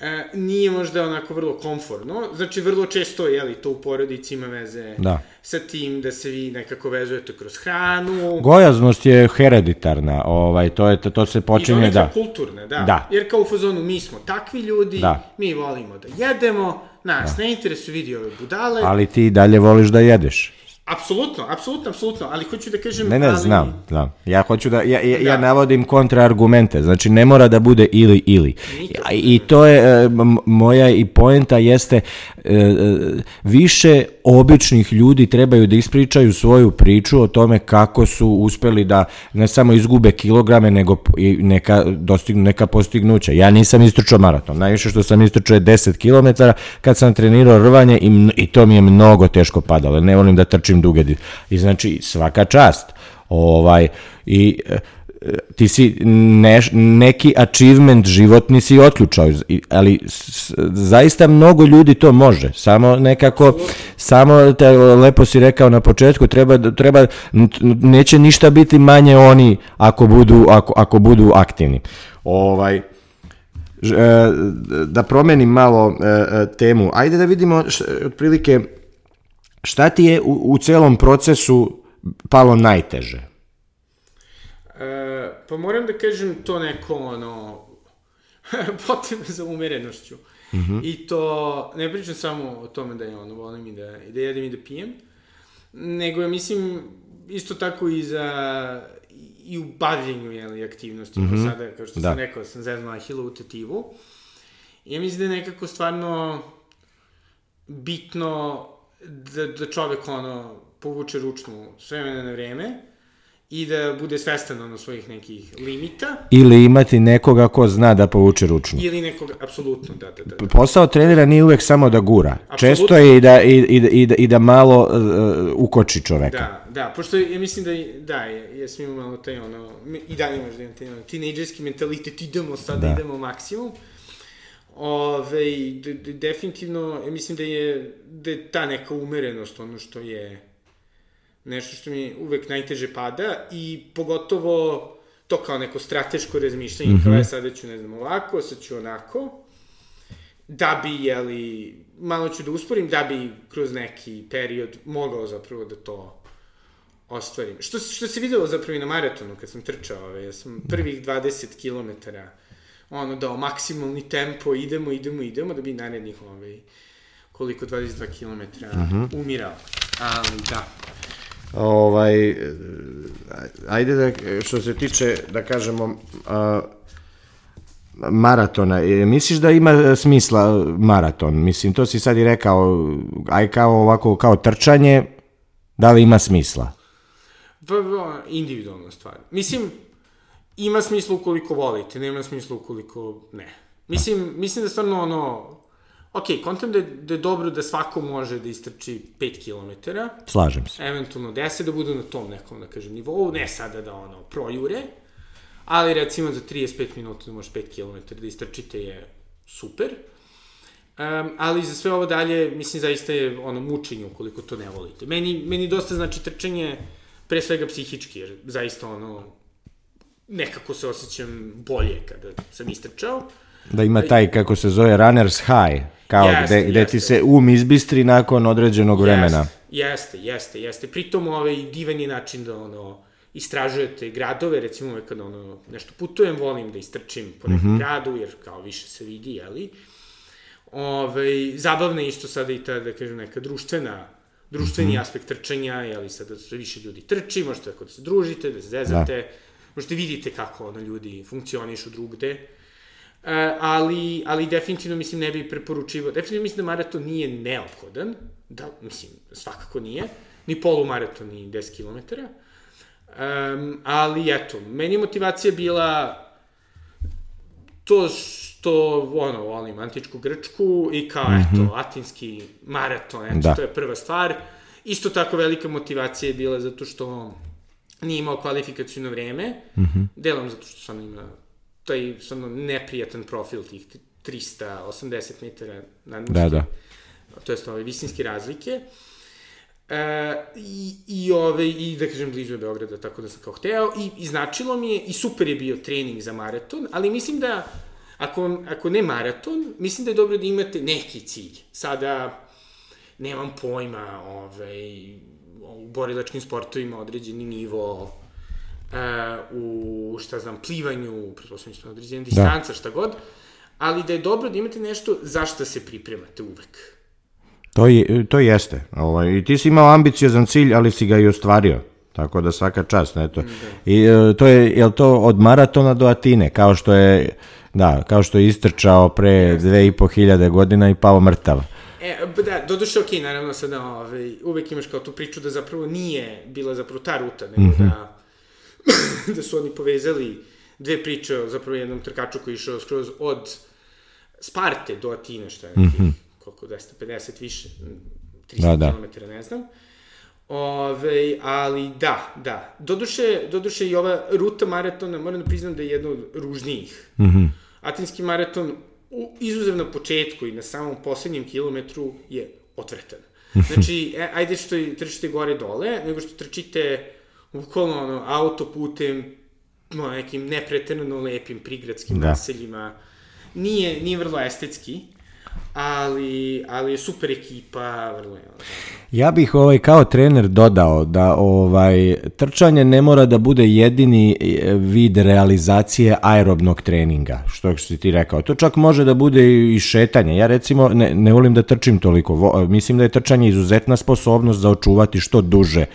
S2: E, nije možda onako vrlo komforno. Znači, vrlo često, jeli, to u porodici ima veze da. sa tim da se vi nekako vezujete kroz hranu.
S1: Gojaznost je hereditarna, ovaj, to, je, to se počinje, da.
S2: I kulturne, da. da. Jer kao u fazonu, mi smo takvi ljudi, da. mi volimo da jedemo, nas da. ne interesuju vidi ove budale.
S1: Ali ti dalje voliš da jedeš.
S2: Apsolutno, apsolutno, apsolutno, ali hoću da kažem...
S1: Ne, ne,
S2: ali...
S1: znam, znam. Ja hoću da, ja, ja, da. ja navodim kontraargumente, znači ne mora da bude ili, ili. I, I to je, e, moja i poenta jeste, e, e, više običnih ljudi trebaju da ispričaju svoju priču o tome kako su uspeli da ne samo izgube kilograme, nego i neka, dostignu neka postignuća. Ja nisam istrčao maraton, najviše što sam istrčao je 10 km kad sam trenirao rvanje i, i to mi je mnogo teško padalo, ne volim da trčim duge. I znači svaka čast. Ovaj, i ti si ne, neki achievement životni si otključao, ali zaista mnogo ljudi to može, samo nekako, samo te, lepo si rekao na početku, treba, treba, neće ništa biti manje oni ako budu, ako, ako budu aktivni. Ovaj, e, da promenim malo e, e, temu, ajde da vidimo š, otprilike šta ti je u, u celom procesu palo najteže?
S2: E, pa moram da kažem to neko, ono, potreba za umerenošću. Mm -hmm. I to, ne pričam samo o tome da je ono, volim i da, i da jedem i da pijem, nego ja mislim isto tako i za i u bavljenju jeli, aktivnostima. Mm -hmm. Sada, kao što da. sam rekao, sam zeznala hilotetivu. I ja mislim da je nekako stvarno bitno da, da čovek ono povuče ručnu s vremena na vreme i da bude svestan ono svojih nekih limita.
S1: Ili imati nekoga ko zna da povuče ručnu.
S2: Ili nekoga, apsolutno, da, da, da.
S1: Posao trenera nije uvek samo da gura. Absolutno. Često je i da, i, i, i, da, i da malo uh, ukoči čoveka.
S2: Da, da, pošto ja mislim da, da, ja sam imao malo taj ono, i dalje možda imam taj ono, tinejdžerski mentalitet, idemo sad, da. idemo maksimum. Ove, de, de, definitivno, ja mislim da je, da je ta neka umerenost ono što je nešto što mi uvek najteže pada i pogotovo to kao neko strateško razmišljanje, mm -hmm. kao je sada ću, ne znam, ovako, sad ću onako, da bi, jeli, malo ću da usporim, da bi kroz neki period mogao zapravo da to ostvarim. Što, što se videlo zapravo i na maratonu kad sam trčao, ove, ja sam prvih 20 km ono dao maksimalni tempo, idemo, idemo, idemo, da bi narednih ove, koliko 22 km mm -hmm. umirao. Ali da,
S1: Ovaj, ajde da, što se tiče, da kažemo, a, maratona, e, misliš da ima smisla maraton? Mislim, to si sad i rekao, aj kao ovako, kao trčanje, da li ima smisla?
S2: Pa, individualna stvar. Mislim, ima smisla ukoliko volite, nema smisla ukoliko ne. Mislim, mislim da stvarno ono, ok, kontam da je, da je dobro da svako može da istrči 5 km.
S1: Slažem se.
S2: Eventualno 10, da budu na tom nekom, da kažem, nivou, ne sada da ono, projure, ali recimo za 35 minuta da možeš 5 km da istrčite je super. Um, ali za sve ovo dalje, mislim, zaista je ono mučenje ukoliko to ne volite. Meni, meni dosta znači trčanje, pre svega psihički, jer zaista ono, nekako se osjećam bolje kada sam istrčao.
S1: Da ima taj, kako se zove, runner's high. Kao jeste, gde, gde jeste. ti se um izbistri nakon određenog vremena.
S2: Jeste, jeste, jeste. Pritom ovaj divan je način da ono, istražujete gradove, recimo uvek kada ono, nešto putujem, volim da istrčim po nekom mm -hmm. gradu, jer kao više se vidi, jeli? Ove, zabavna je isto sada i ta, da kažem, neka društvena, društveni mm -hmm. aspekt trčanja, jeli sada sve više ljudi trči, možete tako da se družite, da se zezate, da. možete vidite kako ono ljudi funkcionišu drugde. E, ali, ali definitivno mislim ne bi preporučivao, definitivno mislim da maraton nije neophodan, da, mislim, svakako nije, ni polumaraton, ni 10 km. Um, ali eto, meni motivacija bila to što, ono, volim antičku Grčku i kao, mm -hmm. eto, atinski maraton, eto, da. to je prva stvar. Isto tako velika motivacija je bila zato što nije imao kvalifikacijno vreme, mm -hmm. delom zato što sam ima taj stvarno neprijatan profil tih 380 metara nadmorske,
S1: Da, da.
S2: to jest ove visinske razlike. E, i, i, ove, I da kažem blizu je Beograda, tako da sam kao hteo. I, I značilo mi je, i super je bio trening za maraton, ali mislim da ako, ako ne maraton, mislim da je dobro da imate neki cilj. Sada, nemam pojma, ovaj, u borilačkim sportovima određeni nivo, u, šta znam, plivanju, pretpostavljam isto na određene distanca, da. šta god, ali da je dobro da imate nešto zašto se pripremate uvek.
S1: To, je, to jeste. Ovaj, I ti si imao ambiciozan cilj, ali si ga i ostvario. Tako da svaka čast, eto. Da. I e, to je, je to od maratona do Atine, kao što je, da, kao što je istrčao pre dve i po hiljade godina i pao mrtav.
S2: E, da, doduše, okej, okay, naravno sada ovaj, uvek imaš kao tu priču da zapravo nije bila zapravo ta ruta, nego mm -hmm. da, da su oni povezali dve priče o zapravo jednom trkaču koji je išao skroz od Sparte do Atine, što je neki, mm -hmm. koliko, 250 više, 300 da, da. km, ne znam. Ove, ali da, da. Doduše, doduše i ova ruta maratona, moram da priznam da je jedna od ružnijih. Mm -hmm. Atinski maraton, u, izuzev na početku i na samom poslednjem kilometru, je otvrtan. Znači, e, ajde što trčite gore dole, nego što trčite bukvalno ono, autoputem, no, nekim nepretenano lepim prigradskim da. naseljima. Nije, nije vrlo estetski, ali, ali je super ekipa, vrlo je...
S1: Ja bih ovaj kao trener dodao da ovaj trčanje ne mora da bude jedini vid realizacije aerobnog treninga, što si ti rekao. To čak može da bude i šetanje. Ja recimo ne, ne volim da trčim toliko. Vo, mislim da je trčanje izuzetna sposobnost za očuvati što duže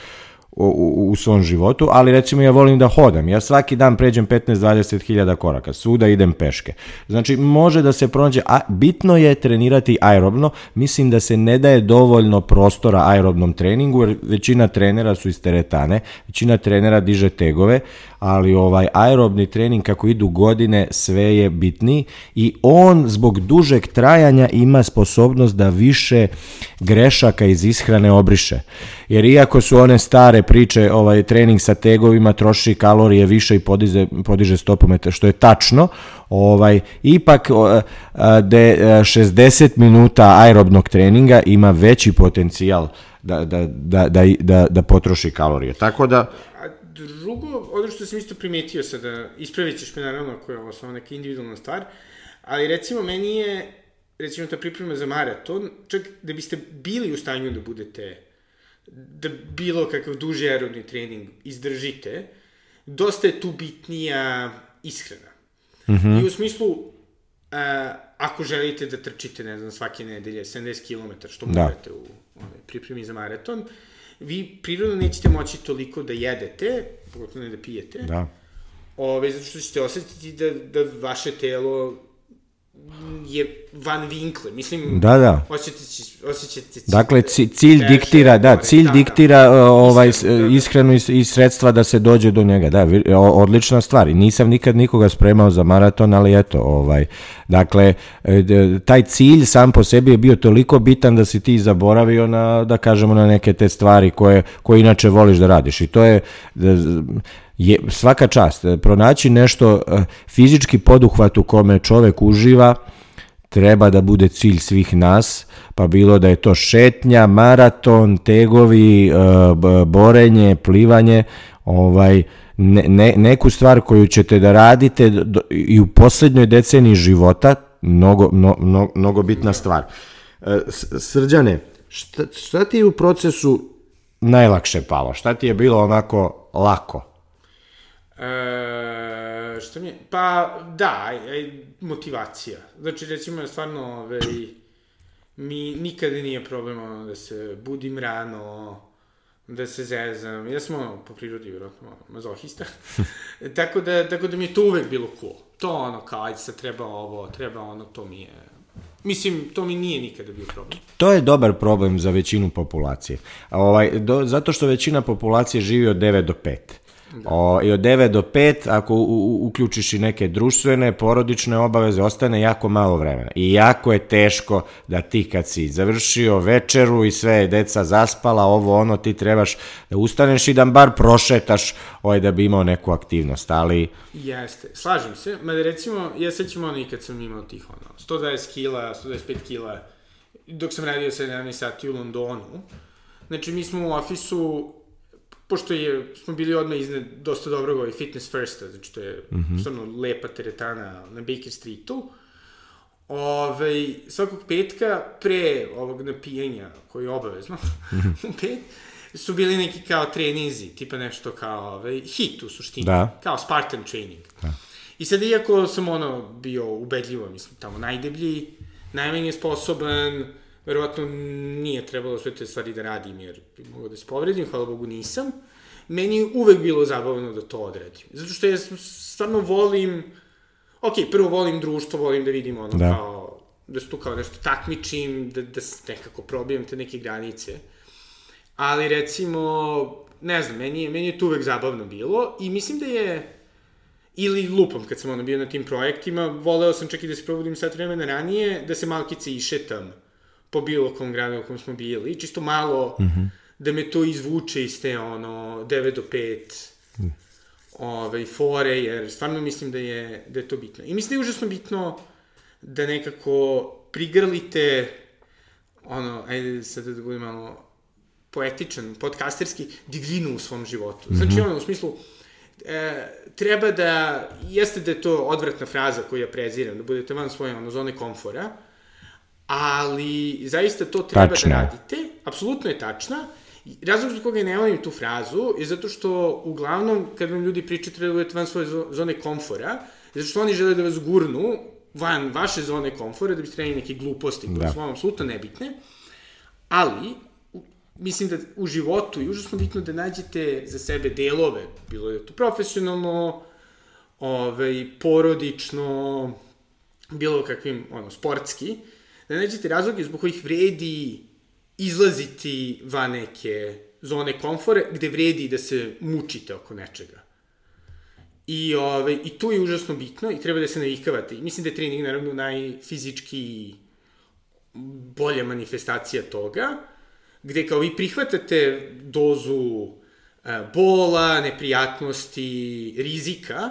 S1: u, u svom životu, ali recimo ja volim da hodam. Ja svaki dan pređem 15-20 hiljada koraka, svuda idem peške. Znači, može da se pronađe, a bitno je trenirati aerobno. Mislim da se ne daje dovoljno prostora aerobnom treningu, jer većina trenera su iz teretane, većina trenera diže tegove, ali ovaj aerobni trening kako idu godine sve je bitniji i on zbog dužeg trajanja ima sposobnost da više grešaka iz ishrane obriše. Jer iako su one stare priče, ovaj trening sa tegovima troši kalorije više i podiže, podiže stopometar, što je tačno, ovaj ipak de 60 minuta aerobnog treninga ima veći potencijal da, da, da, da, da, da potroši kalorije. Tako da
S2: drugo, ono što sam isto primetio sada, ispravit ćeš me naravno ako je ovo samo neka individualna stvar, ali recimo meni je, recimo ta priprema za maraton, čak da biste bili u stanju da budete, da bilo kakav duži aerobni trening izdržite, dosta je tu bitnija ishrana. Mm -hmm. I u smislu, a, ako želite da trčite, ne znam, svake nedelje 70 km, što da. morate u ove, pripremi za maraton, vi prirodno nećete moći toliko da jedete, pogotovo ne da pijete.
S1: Da.
S2: Ove, zato što ćete osetiti da, da vaše telo je van vinkle. Mislim,
S1: da, da.
S2: osjećate, osjećate
S1: Dakle, cilj diktira, da, cilj da, diktira da. ovaj ishranu i, i sredstva da se dođe do njega. Da, odlična stvar. I nisam nikad nikoga spremao za maraton, ali eto, ovaj, dakle, taj cilj sam po sebi je bio toliko bitan da si ti zaboravio na, da kažemo, na neke te stvari koje, koje inače voliš da radiš. I to je, je svaka čast. Pronaći nešto fizički poduhvat u kome čovek uživa, treba da bude cilj svih nas, pa bilo da je to šetnja, maraton, tegovi, borenje, plivanje, ovaj, ne, ne, neku stvar koju ćete da radite do, i u poslednjoj deceniji života, mnogo, mnogo, mnogo bitna stvar. Srđane, šta, šta ti je u procesu najlakše palo? Šta ti je bilo onako lako?
S2: E, šta mi je? Pa, da, aj, motivacija. Znači, recimo, stvarno, ovaj, mi nikada nije problem ono, da se budim rano, da se zezam. Ja sam ono, po prirodi, vjerojatno, ono, mazohista. tako, da, tako da mi je to uvek bilo cool. To ono, kao, ajde sad treba ovo, treba ono, to mi je... Mislim, to mi nije nikada bio problem.
S1: To je dobar problem za većinu populacije. Ovaj, do, zato što većina populacije živi od 9 do 5. Da. O, I od 9 do 5, ako u, u, uključiš i neke društvene, porodične obaveze, ostane jako malo vremena. I jako je teško da ti kad si završio večeru i sve je deca zaspala, ovo ono, ti trebaš da ustaneš i da bar prošetaš ovaj, da bi imao neku aktivnost, ali...
S2: Jeste, slažem se, mada recimo, ja sećam ono i kad sam imao tih ono, 120 kila, 125 kila, dok sam radio 17 sati u Londonu, znači mi smo u ofisu pošto je, smo bili odmah iznad dosta dobrog ovaj Fitness First, znači to je mm -hmm. stvarno lepa teretana na Baker Streetu, Ove, ovaj, svakog petka pre ovog napijanja, koji je obavezno, mhm. u pet, su bili neki kao treninzi, tipa nešto kao ovaj, hit u suštini, da. kao Spartan training. Da. I sad, iako sam ono bio ubedljivo, mislim, tamo najdeblji, najmanje sposoban, verovatno nije trebalo sve te stvari da radim, jer mogao da se povredim, hvala Bogu nisam. Meni je uvek bilo zabavno da to odredim. Zato što ja stvarno volim, ok, prvo volim društvo, volim da vidim ono da. kao, da se tu kao nešto takmičim, da, da nekako probijem te neke granice. Ali recimo, ne znam, meni je, meni je to uvek zabavno bilo i mislim da je, ili lupam kad sam ono bio na tim projektima, voleo sam čak i da se probudim sat vremena ranije, da se malkice išetam po bilo kom gradu u kom smo bili, čisto malo mm -hmm. da me to izvuče iz te ono 9 do 5 mm. ove, fore, jer stvarno mislim da je, da je to bitno. I mislim da je užasno bitno da nekako prigrlite ono, ajde sad da budem malo poetičan, podcasterski, divljinu u svom životu. Mm -hmm. Znači, ono, u smislu, e, treba da, jeste da je to odvratna fraza koju ja preziram, da budete van svoje ono, zone komfora, ali zaista to treba da Tačno. da radite. Apsolutno je tačna. Razlog zbog koga ne volim tu frazu je zato što uglavnom kad vam ljudi pričaju treba da van svoje zone komfora, zato što oni žele da vas gurnu van vaše zone komfora da biste trebali neke gluposti koje da. su vam apsolutno nebitne, ali mislim da u životu je užasno bitno da nađete za sebe delove, bilo je to profesionalno, ovaj, porodično, bilo kakvim, ono, sportski, da nađete razloge zbog kojih vredi izlaziti van neke zone komfore, gde vredi da se mučite oko nečega. I, ove, ovaj, I tu je užasno bitno i treba da se navikavate. I mislim da je trening naravno najfizički bolja manifestacija toga, gde kao vi prihvatate dozu e, bola, neprijatnosti, rizika,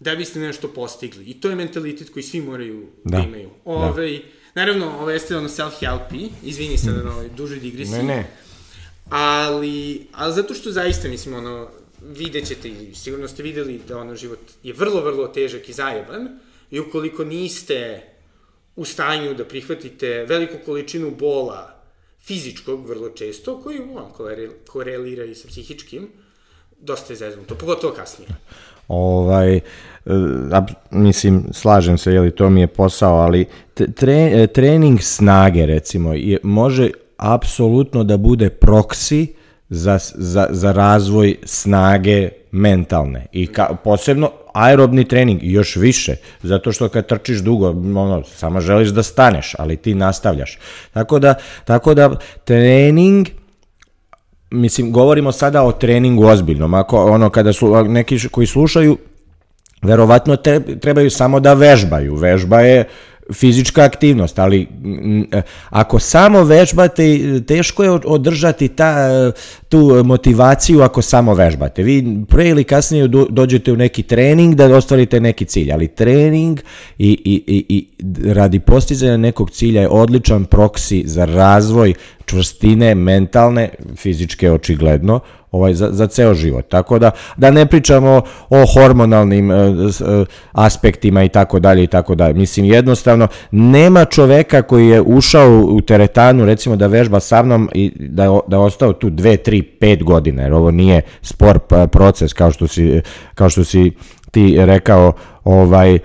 S2: da biste nešto postigli. I to je mentalitet koji svi moraju da, da imaju. Ove, da ovaj, Naravno, ovo jeste ono self-help izvini se na ovoj dužoj digresiji.
S1: Ne, ne.
S2: Ali, ali zato što zaista, mislim, ono, vidjet ćete i sigurno ste videli da ono život je vrlo, vrlo težak i zajeban i ukoliko niste u stanju da prihvatite veliku količinu bola fizičkog vrlo često, koji on, korelira i sa psihičkim, dosta je zeznuto, pogotovo kasnije.
S1: Ovaj, e, mislim, slažem se, jeli to mi je posao, ali tre, e, trening snage, recimo, je, može apsolutno da bude proksi za, za, za razvoj snage mentalne i ka, posebno aerobni trening još više, zato što kad trčiš dugo, ono, samo želiš da staneš, ali ti nastavljaš. Tako da, tako da trening mislim, govorimo sada o treningu ozbiljnom, ako ono, kada su neki koji slušaju, verovatno te, trebaju samo da vežbaju, vežba je fizička aktivnost, ali ako samo vežbate, teško je održati ta, tu motivaciju ako samo vežbate. Vi pre ili kasnije dođete u neki trening da ostvarite neki cilj, ali trening i, i, i, i radi postizanja nekog cilja je odličan proksi za razvoj čvrstine mentalne, fizičke očigledno, ovaj, za, za ceo život. Tako da, da ne pričamo o hormonalnim uh, uh, aspektima i tako dalje i tako dalje. Mislim, jednostavno, nema čoveka koji je ušao u teretanu, recimo da vežba sa mnom i da, da ostao tu 2, 3, 5 godina, jer ovo nije spor proces, kao što si, kao što si ti rekao, ovaj,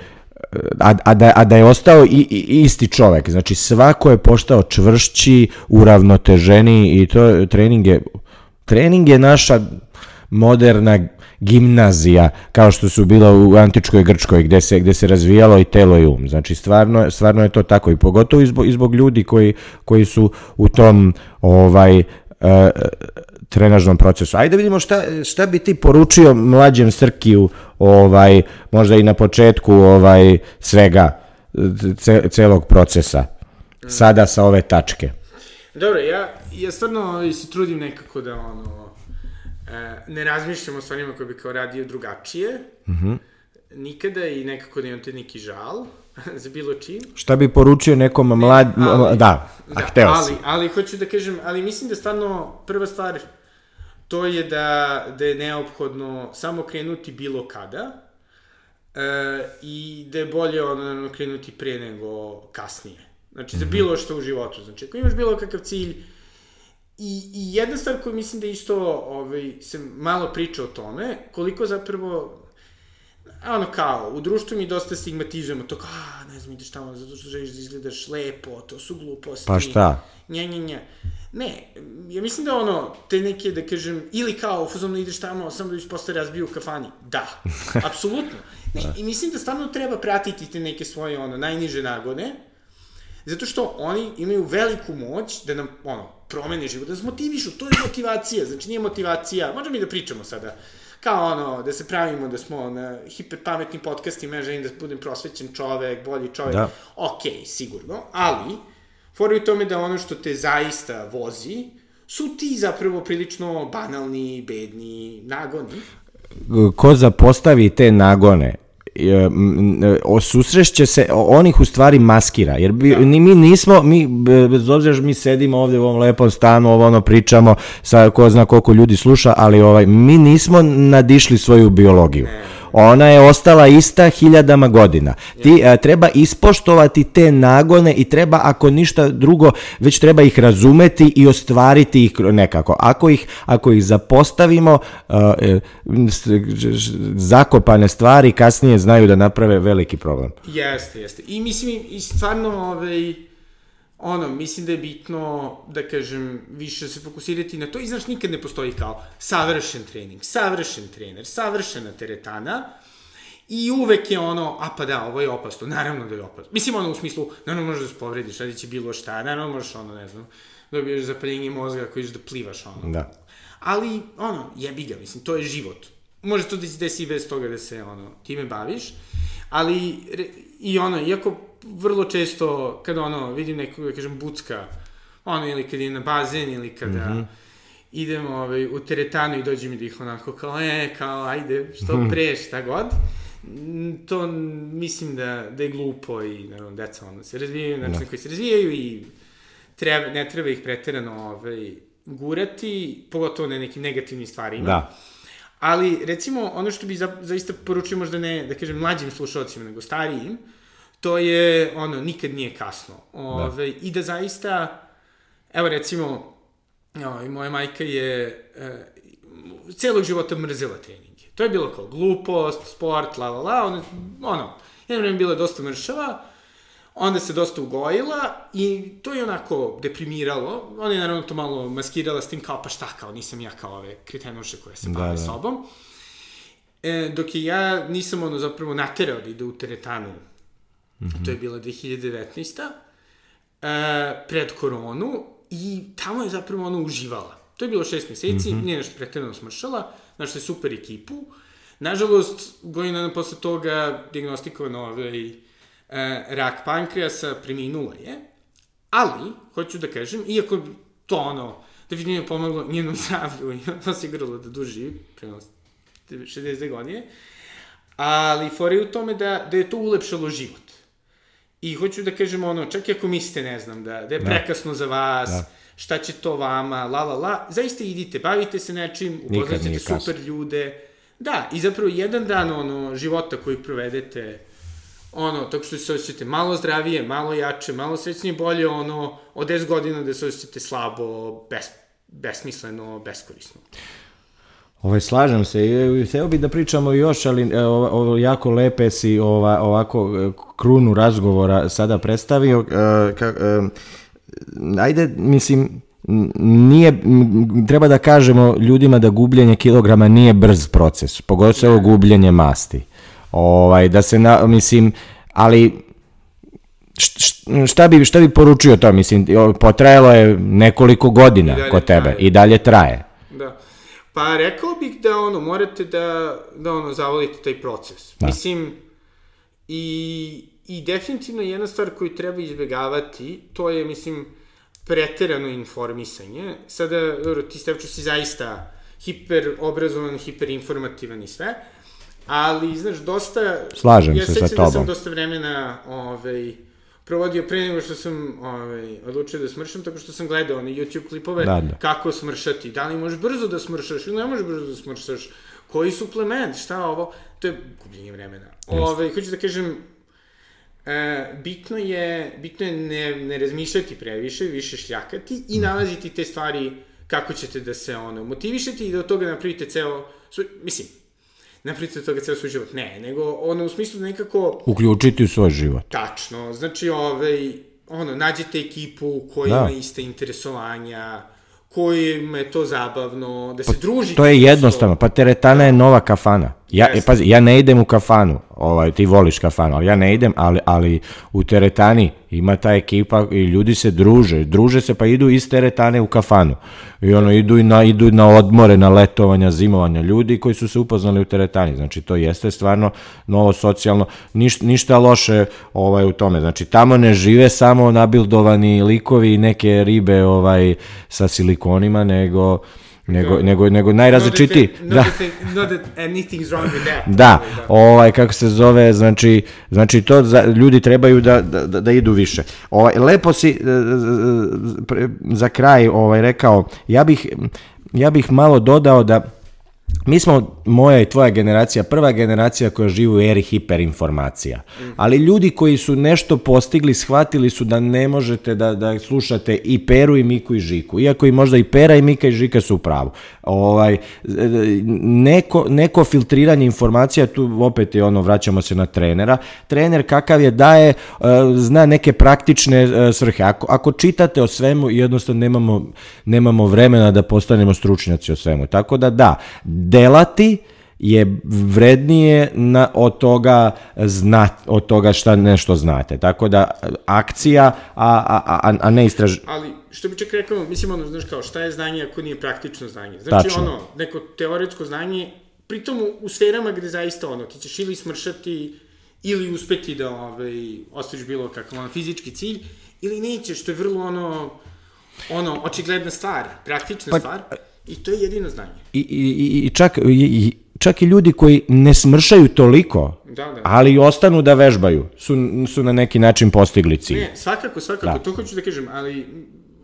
S1: a, a, da, a da je ostao i, i, isti čovek. Znači svako je postao čvršći, uravnoteženiji i to trening je, trening je naša moderna gimnazija kao što su bila u antičkoj Grčkoj gde se gde se razvijalo i telo i um. Znači stvarno stvarno je to tako i pogotovo i zbog, i zbog ljudi koji koji su u tom ovaj uh, trenažnom procesu. Ajde da vidimo šta, šta bi ti poručio mlađem Srkiju ovaj možda i na početku ovaj svega ce, celog procesa. Sada sa ove tačke.
S2: Dobro, ja, ja stvarno se trudim nekako da ono, e, ne razmišljam o stvarima koje bi kao radio drugačije, mm -hmm. nikada i nekako da imam te neki žal za bilo čim.
S1: Šta bi poručio nekom mlad... Ali, da, a da, hteo
S2: ali, ali hoću da kažem, ali mislim da stvarno prva stvar to je da, da je neophodno samo krenuti bilo kada e, i da je bolje ono krenuti pre nego kasnije. Znači, za mhm. bilo što u životu. Znači, ako imaš bilo kakav cilj, I, I jedna stvar koju mislim da isto ovaj, se malo priča o tome, koliko zapravo ono kao, u društvu mi dosta stigmatizujemo to kao, a, ne znam, ideš tamo zato što želiš da izgledaš lepo, to su gluposti.
S1: Pa šta?
S2: Nja, nja, nja. Ne, ja mislim da ono, te neke, da kažem, ili kao, fuzomno ideš tamo, samo da posle razbiju u kafani. Da, apsolutno. Ne, da. i mislim da stvarno treba pratiti te neke svoje, ono, najniže nagone, zato što oni imaju veliku moć da nam, ono, promene život, da nas motivišu, to je motivacija, znači nije motivacija, možemo mi da pričamo sada, kao ono, da se pravimo da smo na hiper pametnim podcastima, ja želim da budem prosvećen čovek, bolji čovek, da. ok, sigurno, ali, fora je tome da ono što te zaista vozi, su ti zapravo prilično banalni, bedni nagoni.
S1: Ko zapostavi te nagone, susrešće se, on ih u stvari maskira, jer bi, da. mi nismo, mi, bez obzira mi sedimo ovde u ovom lepom stanu, ovo ono pričamo, sa ko zna koliko ljudi sluša, ali ovaj, mi nismo nadišli svoju biologiju. Ne ona je ostala ista hiljadama godina. Ti a, e, treba ispoštovati te nagone i treba, ako ništa drugo, već treba ih razumeti i ostvariti ih nekako. Ako ih, ako ih zapostavimo, a, e, zakopane stvari kasnije znaju da naprave veliki problem.
S2: Jeste, jeste. I mislim, i stvarno, ovaj, ono, mislim da je bitno, da kažem, više se fokusirati na to i znaš, nikad ne postoji kao savršen trening, savršen trener, savršena teretana i uvek je ono, a pa da, ovo je opasno, naravno da je opasno. Mislim, ono, u smislu, naravno možeš da se povrediš, radi će bilo šta, naravno možeš, ono, ne znam, dobiješ zapaljenje mozga ako ideš da plivaš, ono.
S1: Da.
S2: Ali, ono, jebi ga, mislim, to je život. Može to da se desi bez toga da se, ono, time baviš, ali, i ono, iako vrlo često, kada ono, vidim nekog, da kažem, bucka, ono, ili kad je na bazen, ili kada mm -hmm. idem ovaj, u teretanu i dođe mi da ih onako kao, e, kao, ajde, što mhm. pre, šta god, to mislim da, da je glupo i, naravno, deca ono se razvijaju, znači da. koji se razvijaju i treba, ne treba ih preterano ovaj, gurati, pogotovo na nekim negativnim stvarima. Da. Ali, recimo, ono što bi za, zaista poručio možda ne, da kažem, mlađim slušalcima, nego starijim, to je, ono, nikad nije kasno. Ove, da. I da zaista, evo recimo, o, moja majka je e, celog života mrzela treninge. To je bilo kao glupost, sport, la la la, ono, ono jedno vreme bila dosta mršava, onda se dosta ugojila i to je onako deprimiralo. Ona je naravno to malo maskirala s tim kao pa šta kao, nisam ja kao ove kritenuše koje se bave da, da. sobom. E, dok je ja nisam ono zapravo naterao da ide u teretanu Mm -hmm. To je bila 2019. E, pred koronu i tamo je zapravo ona uživala. To je bilo šest meseci, mm -hmm. nije nešto pretredno smršala, našla je super ekipu. Nažalost, godina posle toga diagnostikovano ovaj, e, rak pankreasa, preminula je. Ali, hoću da kažem, iako to ono, definitivno pomoglo njenom zdravlju i osiguralo da duži, prema 60 godine, ali fora je u tome da, da je to ulepšalo život. I hoću da kažem ono, čak i ako mislite, ne znam, da, da je da. prekasno za vas, da. šta će to vama, la la la, zaista idite, bavite se nečim, upoznaćete super ljude. Da, i zapravo jedan dan ono, života koji provedete, ono, tako što se osjećate malo zdravije, malo jače, malo srećnije, bolje, ono, od 10 godina da se osjećate slabo, bes, besmisleno, beskorisno.
S1: Ovaj, slažem se, i hteo bih da pričamo još, ali e, ovo, ovo jako lepe si ova, ovako e, krunu razgovora sada predstavio. Uh, ka, uh, ajde, mislim, nije, treba da kažemo ljudima da gubljenje kilograma nije brz proces, pogotovo gubljenje masti. Ovaj, da se, na, mislim, ali šta bi, šta bi poručio to? Mislim, potrajalo je nekoliko godina kod tebe traje. i dalje traje.
S2: Da. Pa rekao bih da ono, morate da, da ono, zavolite taj proces. Da. Mislim, i, i definitivno jedna stvar koju treba izbjegavati, to je, mislim, preterano informisanje. Sada, dobro, ti Stevčo si zaista hiper obrazovan, hiper informativan i sve, ali, znaš, dosta...
S1: Slažem ja se sa tobom. Ja
S2: da sam dosta vremena, ovaj, provodio pre nego što sam ovaj, odlučio da smršam, tako što sam gledao one YouTube klipove da, da. kako smršati. Da li možeš brzo da smršaš ili ne možeš brzo da smršaš? Koji suplement? Šta ovo? To je gubljenje vremena. Ove, ovaj, hoću da kažem, e, bitno je, bitno je ne, ne razmišljati previše, više šljakati i mhm. nalaziti te stvari kako ćete da se ono motivišete i da od toga napravite ceo, mislim, napravite od toga ceo svoj život. Ne, nego ono u smislu da nekako...
S1: Uključiti u svoj život.
S2: Tačno. Znači, ovaj, ono, nađete ekipu koja da. ima iste interesovanja, kojim je to zabavno, da se pa, družite.
S1: To je jednostavno, pa teretana je nova kafana. Ja, e, pazi, ja ne idem u kafanu, ovaj, ti voliš kafanu, ali ja ne idem, ali, ali u teretani ima ta ekipa i ljudi se druže, druže se pa idu iz teretane u kafanu. I ono, idu, i na, idu na odmore, na letovanja, zimovanja, ljudi koji su se upoznali u teretani. Znači, to jeste stvarno novo socijalno, niš, ništa loše ovaj, u tome. Znači, tamo ne žive samo nabildovani likovi i neke ribe ovaj, sa silikonima, nego nego, nego, nego najrazličitiji.
S2: Da. Not that anything's wrong with that.
S1: Da, ovaj, kako se zove, znači, znači to za, ljudi trebaju da, da, da idu više. Ovaj, lepo si e, za kraj ovaj, rekao, ja bih, ja bih malo dodao da mi smo, moja i tvoja generacija, prva generacija koja živi u eri hiperinformacija. Ali ljudi koji su nešto postigli, shvatili su da ne možete da, da slušate i Peru i Miku i Žiku. Iako i možda i Pera i Mika i Žika su u pravu. Ovaj, neko, neko filtriranje informacija, tu opet je ono, vraćamo se na trenera. Trener kakav je daje, e, zna neke praktične e, svrhe. Ako, ako čitate o svemu, jednostavno nemamo, nemamo vremena da postanemo stručnjaci o svemu. Tako da da, delati je vrednije na, od toga znat, od toga šta nešto znate. Tako da akcija, a, a, a, a ne istraž...
S2: Ali, što bi čak rekao, mislim ono, znaš kao, šta je znanje ako nije praktično znanje? Znači, Tačno. ono, neko teoretsko znanje, pritom u, u sferama gde zaista ono, ti ćeš ili smršati, ili uspeti da ovaj, ostaviš bilo kakav ono, fizički cilj, ili nećeš, što je vrlo ono, ono, očigledna stvar, praktična pa, stvar. I to je jedino znanje.
S1: I, i, i čak, i, čak i ljudi koji ne smršaju toliko, da, da. ali ostanu da vežbaju, su, su na neki način postigli cilj.
S2: Ne, svakako, svakako, da. to hoću da kažem, ali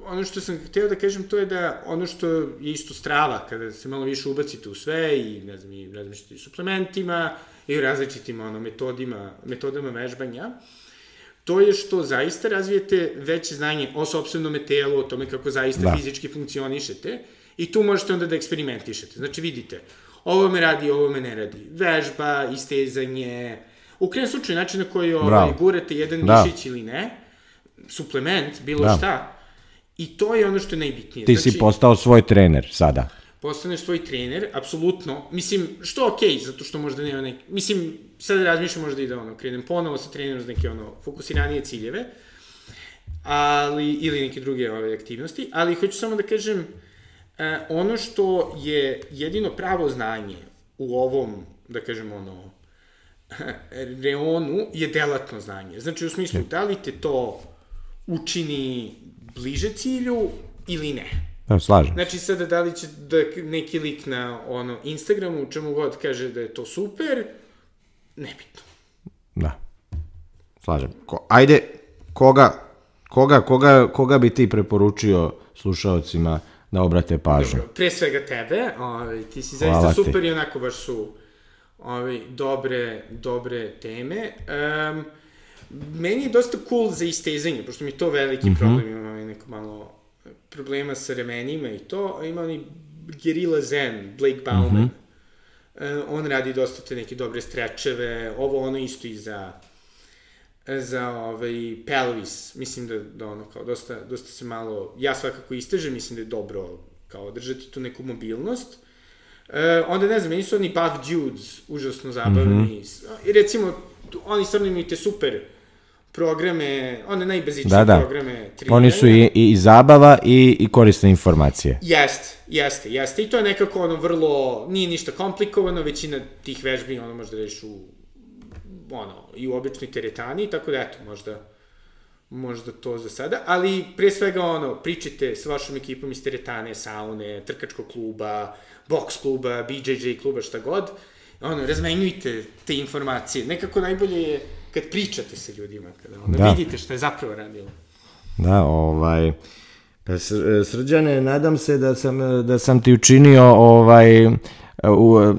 S2: ono što sam hteo da kažem to je da ono što je isto strava, kada se malo više ubacite u sve i ne znam, i razmišljate i suplementima i različitim ono, metodima, metodama vežbanja, to je što zaista razvijete veće znanje o sobstvenom telu, o tome kako zaista da. fizički funkcionišete, I tu možete onda da eksperimentišete. Znači, vidite, ovo me radi, ovo me ne radi. Vežba, istezanje, u krenem slučaju način na koji ovaj, gurate jedan da. mišić ili ne, suplement, bilo da. šta, i to je ono što je najbitnije.
S1: Ti znači, si postao svoj trener sada.
S2: Postaneš svoj trener, apsolutno. Mislim, što okej, okay, zato što možda nema neki... Mislim, sad razmišljam možda i da ono, krenem ponovo sa trenerom za neke ono, fokusiranije ciljeve, ali, ili neke druge ove aktivnosti, ali hoću samo da kažem, e, ono što je jedino pravo znanje u ovom, da kažemo, ono, reonu je delatno znanje. Znači, u smislu, da li te to učini bliže cilju ili ne.
S1: Da, slažem.
S2: Znači, sada da li će da neki lik na ono, Instagramu, čemu god kaže da je to super, nebitno.
S1: Da. Slažem. Ko, ajde, koga, koga, koga, koga bi ti preporučio slušalcima da obrate pažnju. Dobro,
S2: pre svega tebe, ovaj, ti si zaista Hvala super ti. i onako baš su ovaj, dobre, dobre teme. Um, meni je dosta cool za istezanje, pošto mi je to veliki mm -hmm. problem, imam ovaj, neko malo problema sa remenima i to, a imam i Gerilla Zen, Blake Bauman. Mm -hmm. on radi dosta te neke dobre strečeve, ovo ono isto i za za ovaj, pelvis, mislim da, da ono kao dosta, dosta se malo, ja svakako istežem, mislim da je dobro kao držati tu neku mobilnost. E, onda ne znam, meni su oni Buff Dudes užasno zabavni. Mm -hmm. I recimo, oni stvarno imaju te super programe, one najbazičnije da, da. programe
S1: treniranja. Oni su i, i, i zabava i, i korisne informacije.
S2: Jeste, jeste, jeste. I to je nekako ono vrlo, nije ništa komplikovano, većina tih vežbi ono možda reš u ono, i u običnoj teretani, tako da eto, možda možda to za sada, ali pre svega ono, pričajte sa vašom ekipom iz teretane, saune, trkačkog kluba, box kluba, BJJ kluba, šta god, ono, razmenjujte te informacije. Nekako najbolje je kad pričate sa ljudima, kada onda da. vidite šta je zapravo radilo.
S1: Da, ovaj... Pa srđane, nadam se da sam, da sam ti učinio ovaj u,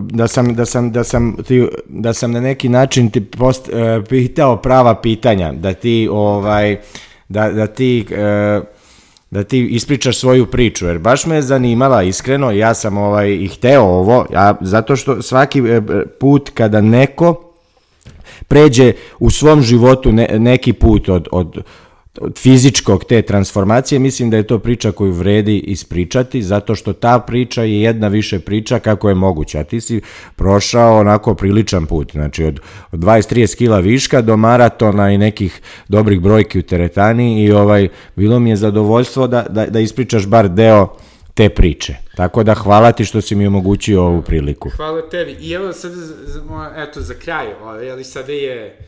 S1: da sam da sam da sam ti da sam na neki način ti post, uh, pitao prava pitanja da ti ovaj da da ti uh, da ti ispričaš svoju priču, jer baš me je zanimala iskreno, ja sam ovaj i hteo ovo, a zato što svaki e, put kada neko pređe u svom životu ne, neki put od, od, od fizičkog te transformacije, mislim da je to priča koju vredi ispričati, zato što ta priča je jedna više priča kako je moguće, a ti si prošao onako priličan put, znači od, od 20-30 kila viška do maratona i nekih dobrih brojki u teretani i ovaj, bilo mi je zadovoljstvo da, da, da ispričaš bar deo te priče. Tako da hvala ti što si mi omogućio ovu priliku.
S2: Hvala tebi. I evo sad, eto, za kraj, ali sada je,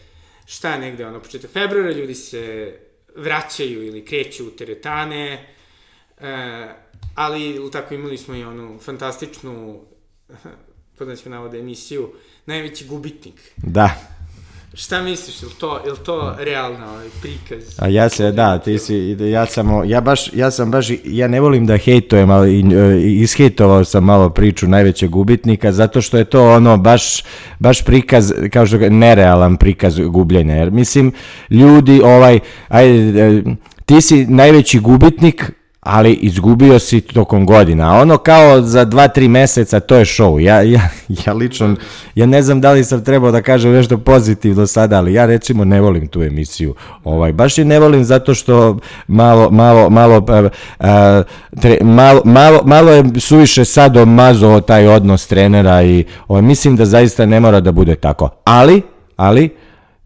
S2: šta je negde, ono, početak februara, ljudi se vraćaju ili kreću u teretane, e, ali tako imali smo i onu fantastičnu, poznaćemo navode, emisiju, najveći gubitnik.
S1: Da.
S2: Šta misliš, je li to, je li to realno ovaj prikaz?
S1: A ja se, da, ti si, ja sam, ja baš, ja sam baš, ja ne volim da hejtujem, ali ishejtovao sam malo priču najvećeg gubitnika, zato što je to ono baš, baš prikaz, kao što nerealan prikaz gubljenja, jer mislim, ljudi, ovaj, ajde, e, ti si najveći gubitnik, ali izgubio si tokom godina. Ono kao za 2-3 meseca to je show. Ja, ja, ja lično, ja ne znam da li sam trebao da kažem nešto pozitivno sada, ali ja recimo ne volim tu emisiju. Ovaj, baš je ne volim zato što malo, malo, malo, a, a, tre, malo, malo, malo je suviše sad mazo taj odnos trenera i ovaj, mislim da zaista ne mora da bude tako. Ali, ali,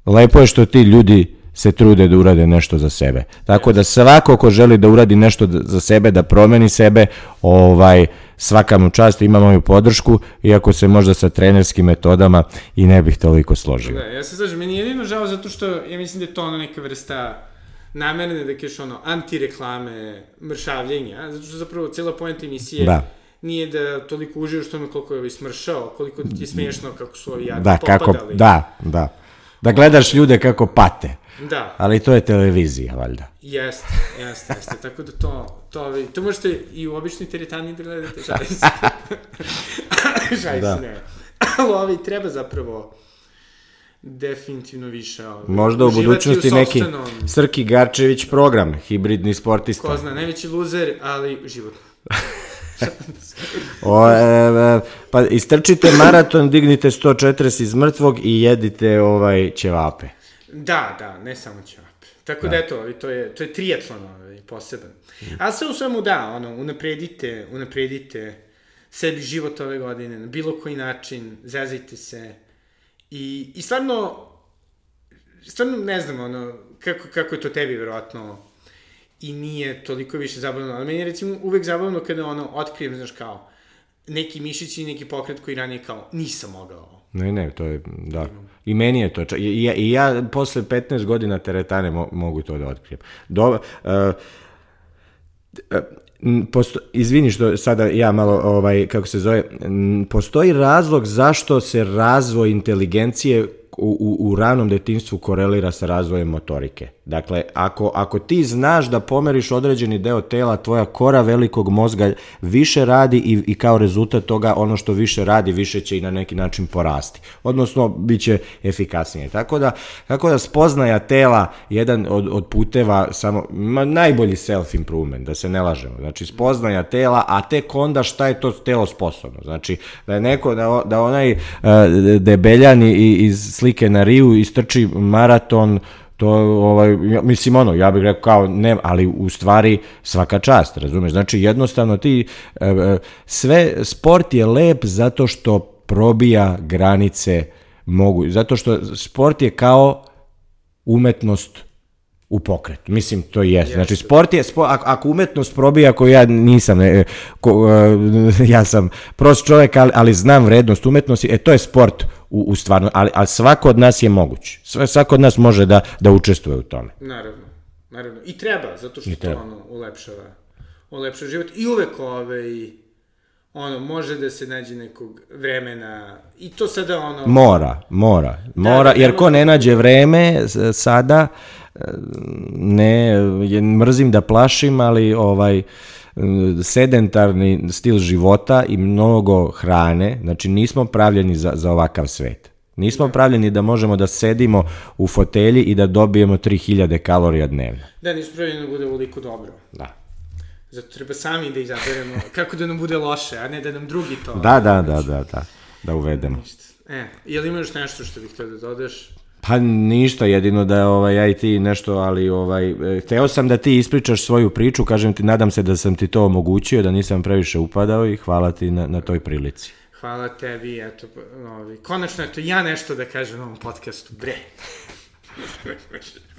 S1: lepo je što ti ljudi se trude da urade nešto za sebe. Tako da svako ko želi da uradi nešto za sebe, da promeni sebe, ovaj svaka mu čast, ima moju podršku, iako se možda sa trenerskim metodama i ne bih toliko složio.
S2: Da, ja se slažem, meni je jedino žao zato što ja mislim da je to ono neka vrsta namerne, da kažeš ono, antireklame, mršavljenja, zato što zapravo cijela pojenta emisije da nije da toliko uživaš tome koliko je ovaj smršao, koliko ti je smiješno kako su ovi jadni
S1: da, popadali. Kako, da, da. Da gledaš ljude kako pate.
S2: Da.
S1: Ali to je televizija, valjda.
S2: Jeste, jeste, jeste. Tako da to, to, to možete i u običnoj teretani da gledate, šaj se. šaj da. se, ne. Ali ovi treba zapravo definitivno više. Ovi,
S1: Možda u budućnosti u neki Srki Garčević program, hibridni sportista.
S2: Ko zna, najveći luzer, ali životno.
S1: o, e, e, pa istrčite maraton, dignite 140 iz mrtvog i jedite ovaj ćevape.
S2: Da, da, ne samo ćevape. Tako da, da eto, to je, to je triatlon ovaj, poseban. A sve u svemu da, ono, unapredite, unapredite sebi život ove godine na bilo koji način, zezajte se i, i stvarno, stvarno ne znam, ono, kako, kako je to tebi verovatno i nije toliko više zabavno, ali meni je recimo uvek zabavno kada ono, otkrijem, znaš kao, neki mišić i neki pokret koji ranije kao nisam mogao.
S1: Ne, ne, to je, da. I meni je to, i ja, i ja posle 15 godina teretane mo, mogu to da otkrijem. Do, uh, Posto, izvini što sada ja malo, ovaj, kako se zove, postoji razlog zašto se razvoj inteligencije u, u ranom detinstvu korelira sa razvojem motorike. Dakle, ako, ako ti znaš da pomeriš određeni deo tela, tvoja kora velikog mozga više radi i, i kao rezultat toga ono što više radi, više će i na neki način porasti. Odnosno, bit će efikasnije. Tako da, tako da spoznaja tela jedan od, od puteva, samo, ma, najbolji self-improvement, da se ne lažemo. Znači, spoznaja tela, a tek onda šta je to telo sposobno. Znači, da je neko, da, da onaj uh, debeljan iz slike na Riju istrči maraton, to ovaj mislim ono ja bih rekao kao ne ali u stvari svaka čast razumeš znači jednostavno ti e, e, sve sport je lep zato što probija granice mogu zato što sport je kao umetnost u pokret. Mislim, to je. Znači, sport je, sport, ako umetnost probija, koju ja nisam, ne, ko, uh, ja sam prost čovjek, ali, ali znam vrednost umetnosti, e, to je sport u, u stvarno, ali, ali svako od nas je moguć. Svako od nas može da, da učestvuje u tome.
S2: Naravno, naravno. I treba, zato što treba. to ono ulepšava, ulepšava život. I uvek ovaj, ono, može da se nađe nekog vremena i to sada ono...
S1: Mora, mora, mora, da, da, jer ko ne nađe vreme sada, ne, mrzim da plašim, ali ovaj, sedentarni stil života i mnogo hrane, znači nismo pravljeni za, za ovakav svet. Nismo da. pravljeni da možemo da sedimo u fotelji i da dobijemo 3000 kalorija dnevno.
S2: Da, nismo pravljeni da bude ovoliko dobro.
S1: Da.
S2: Zato treba sami da izaberemo kako da nam bude loše, a ne da nam drugi to...
S1: Da, da, da, da, da, da uvedemo.
S2: Ništa. E, je li imaš nešto što bih htio da dodaš?
S1: Pa ništa, jedino da ovaj, ja i ti nešto, ali ovaj, e, hteo sam da ti ispričaš svoju priču, kažem ti, nadam se da sam ti to omogućio, da nisam previše upadao i hvala ti na, na toj prilici.
S2: Hvala tebi, eto, ovaj, konačno, eto, ja nešto da kažem na ovom podcastu, bre.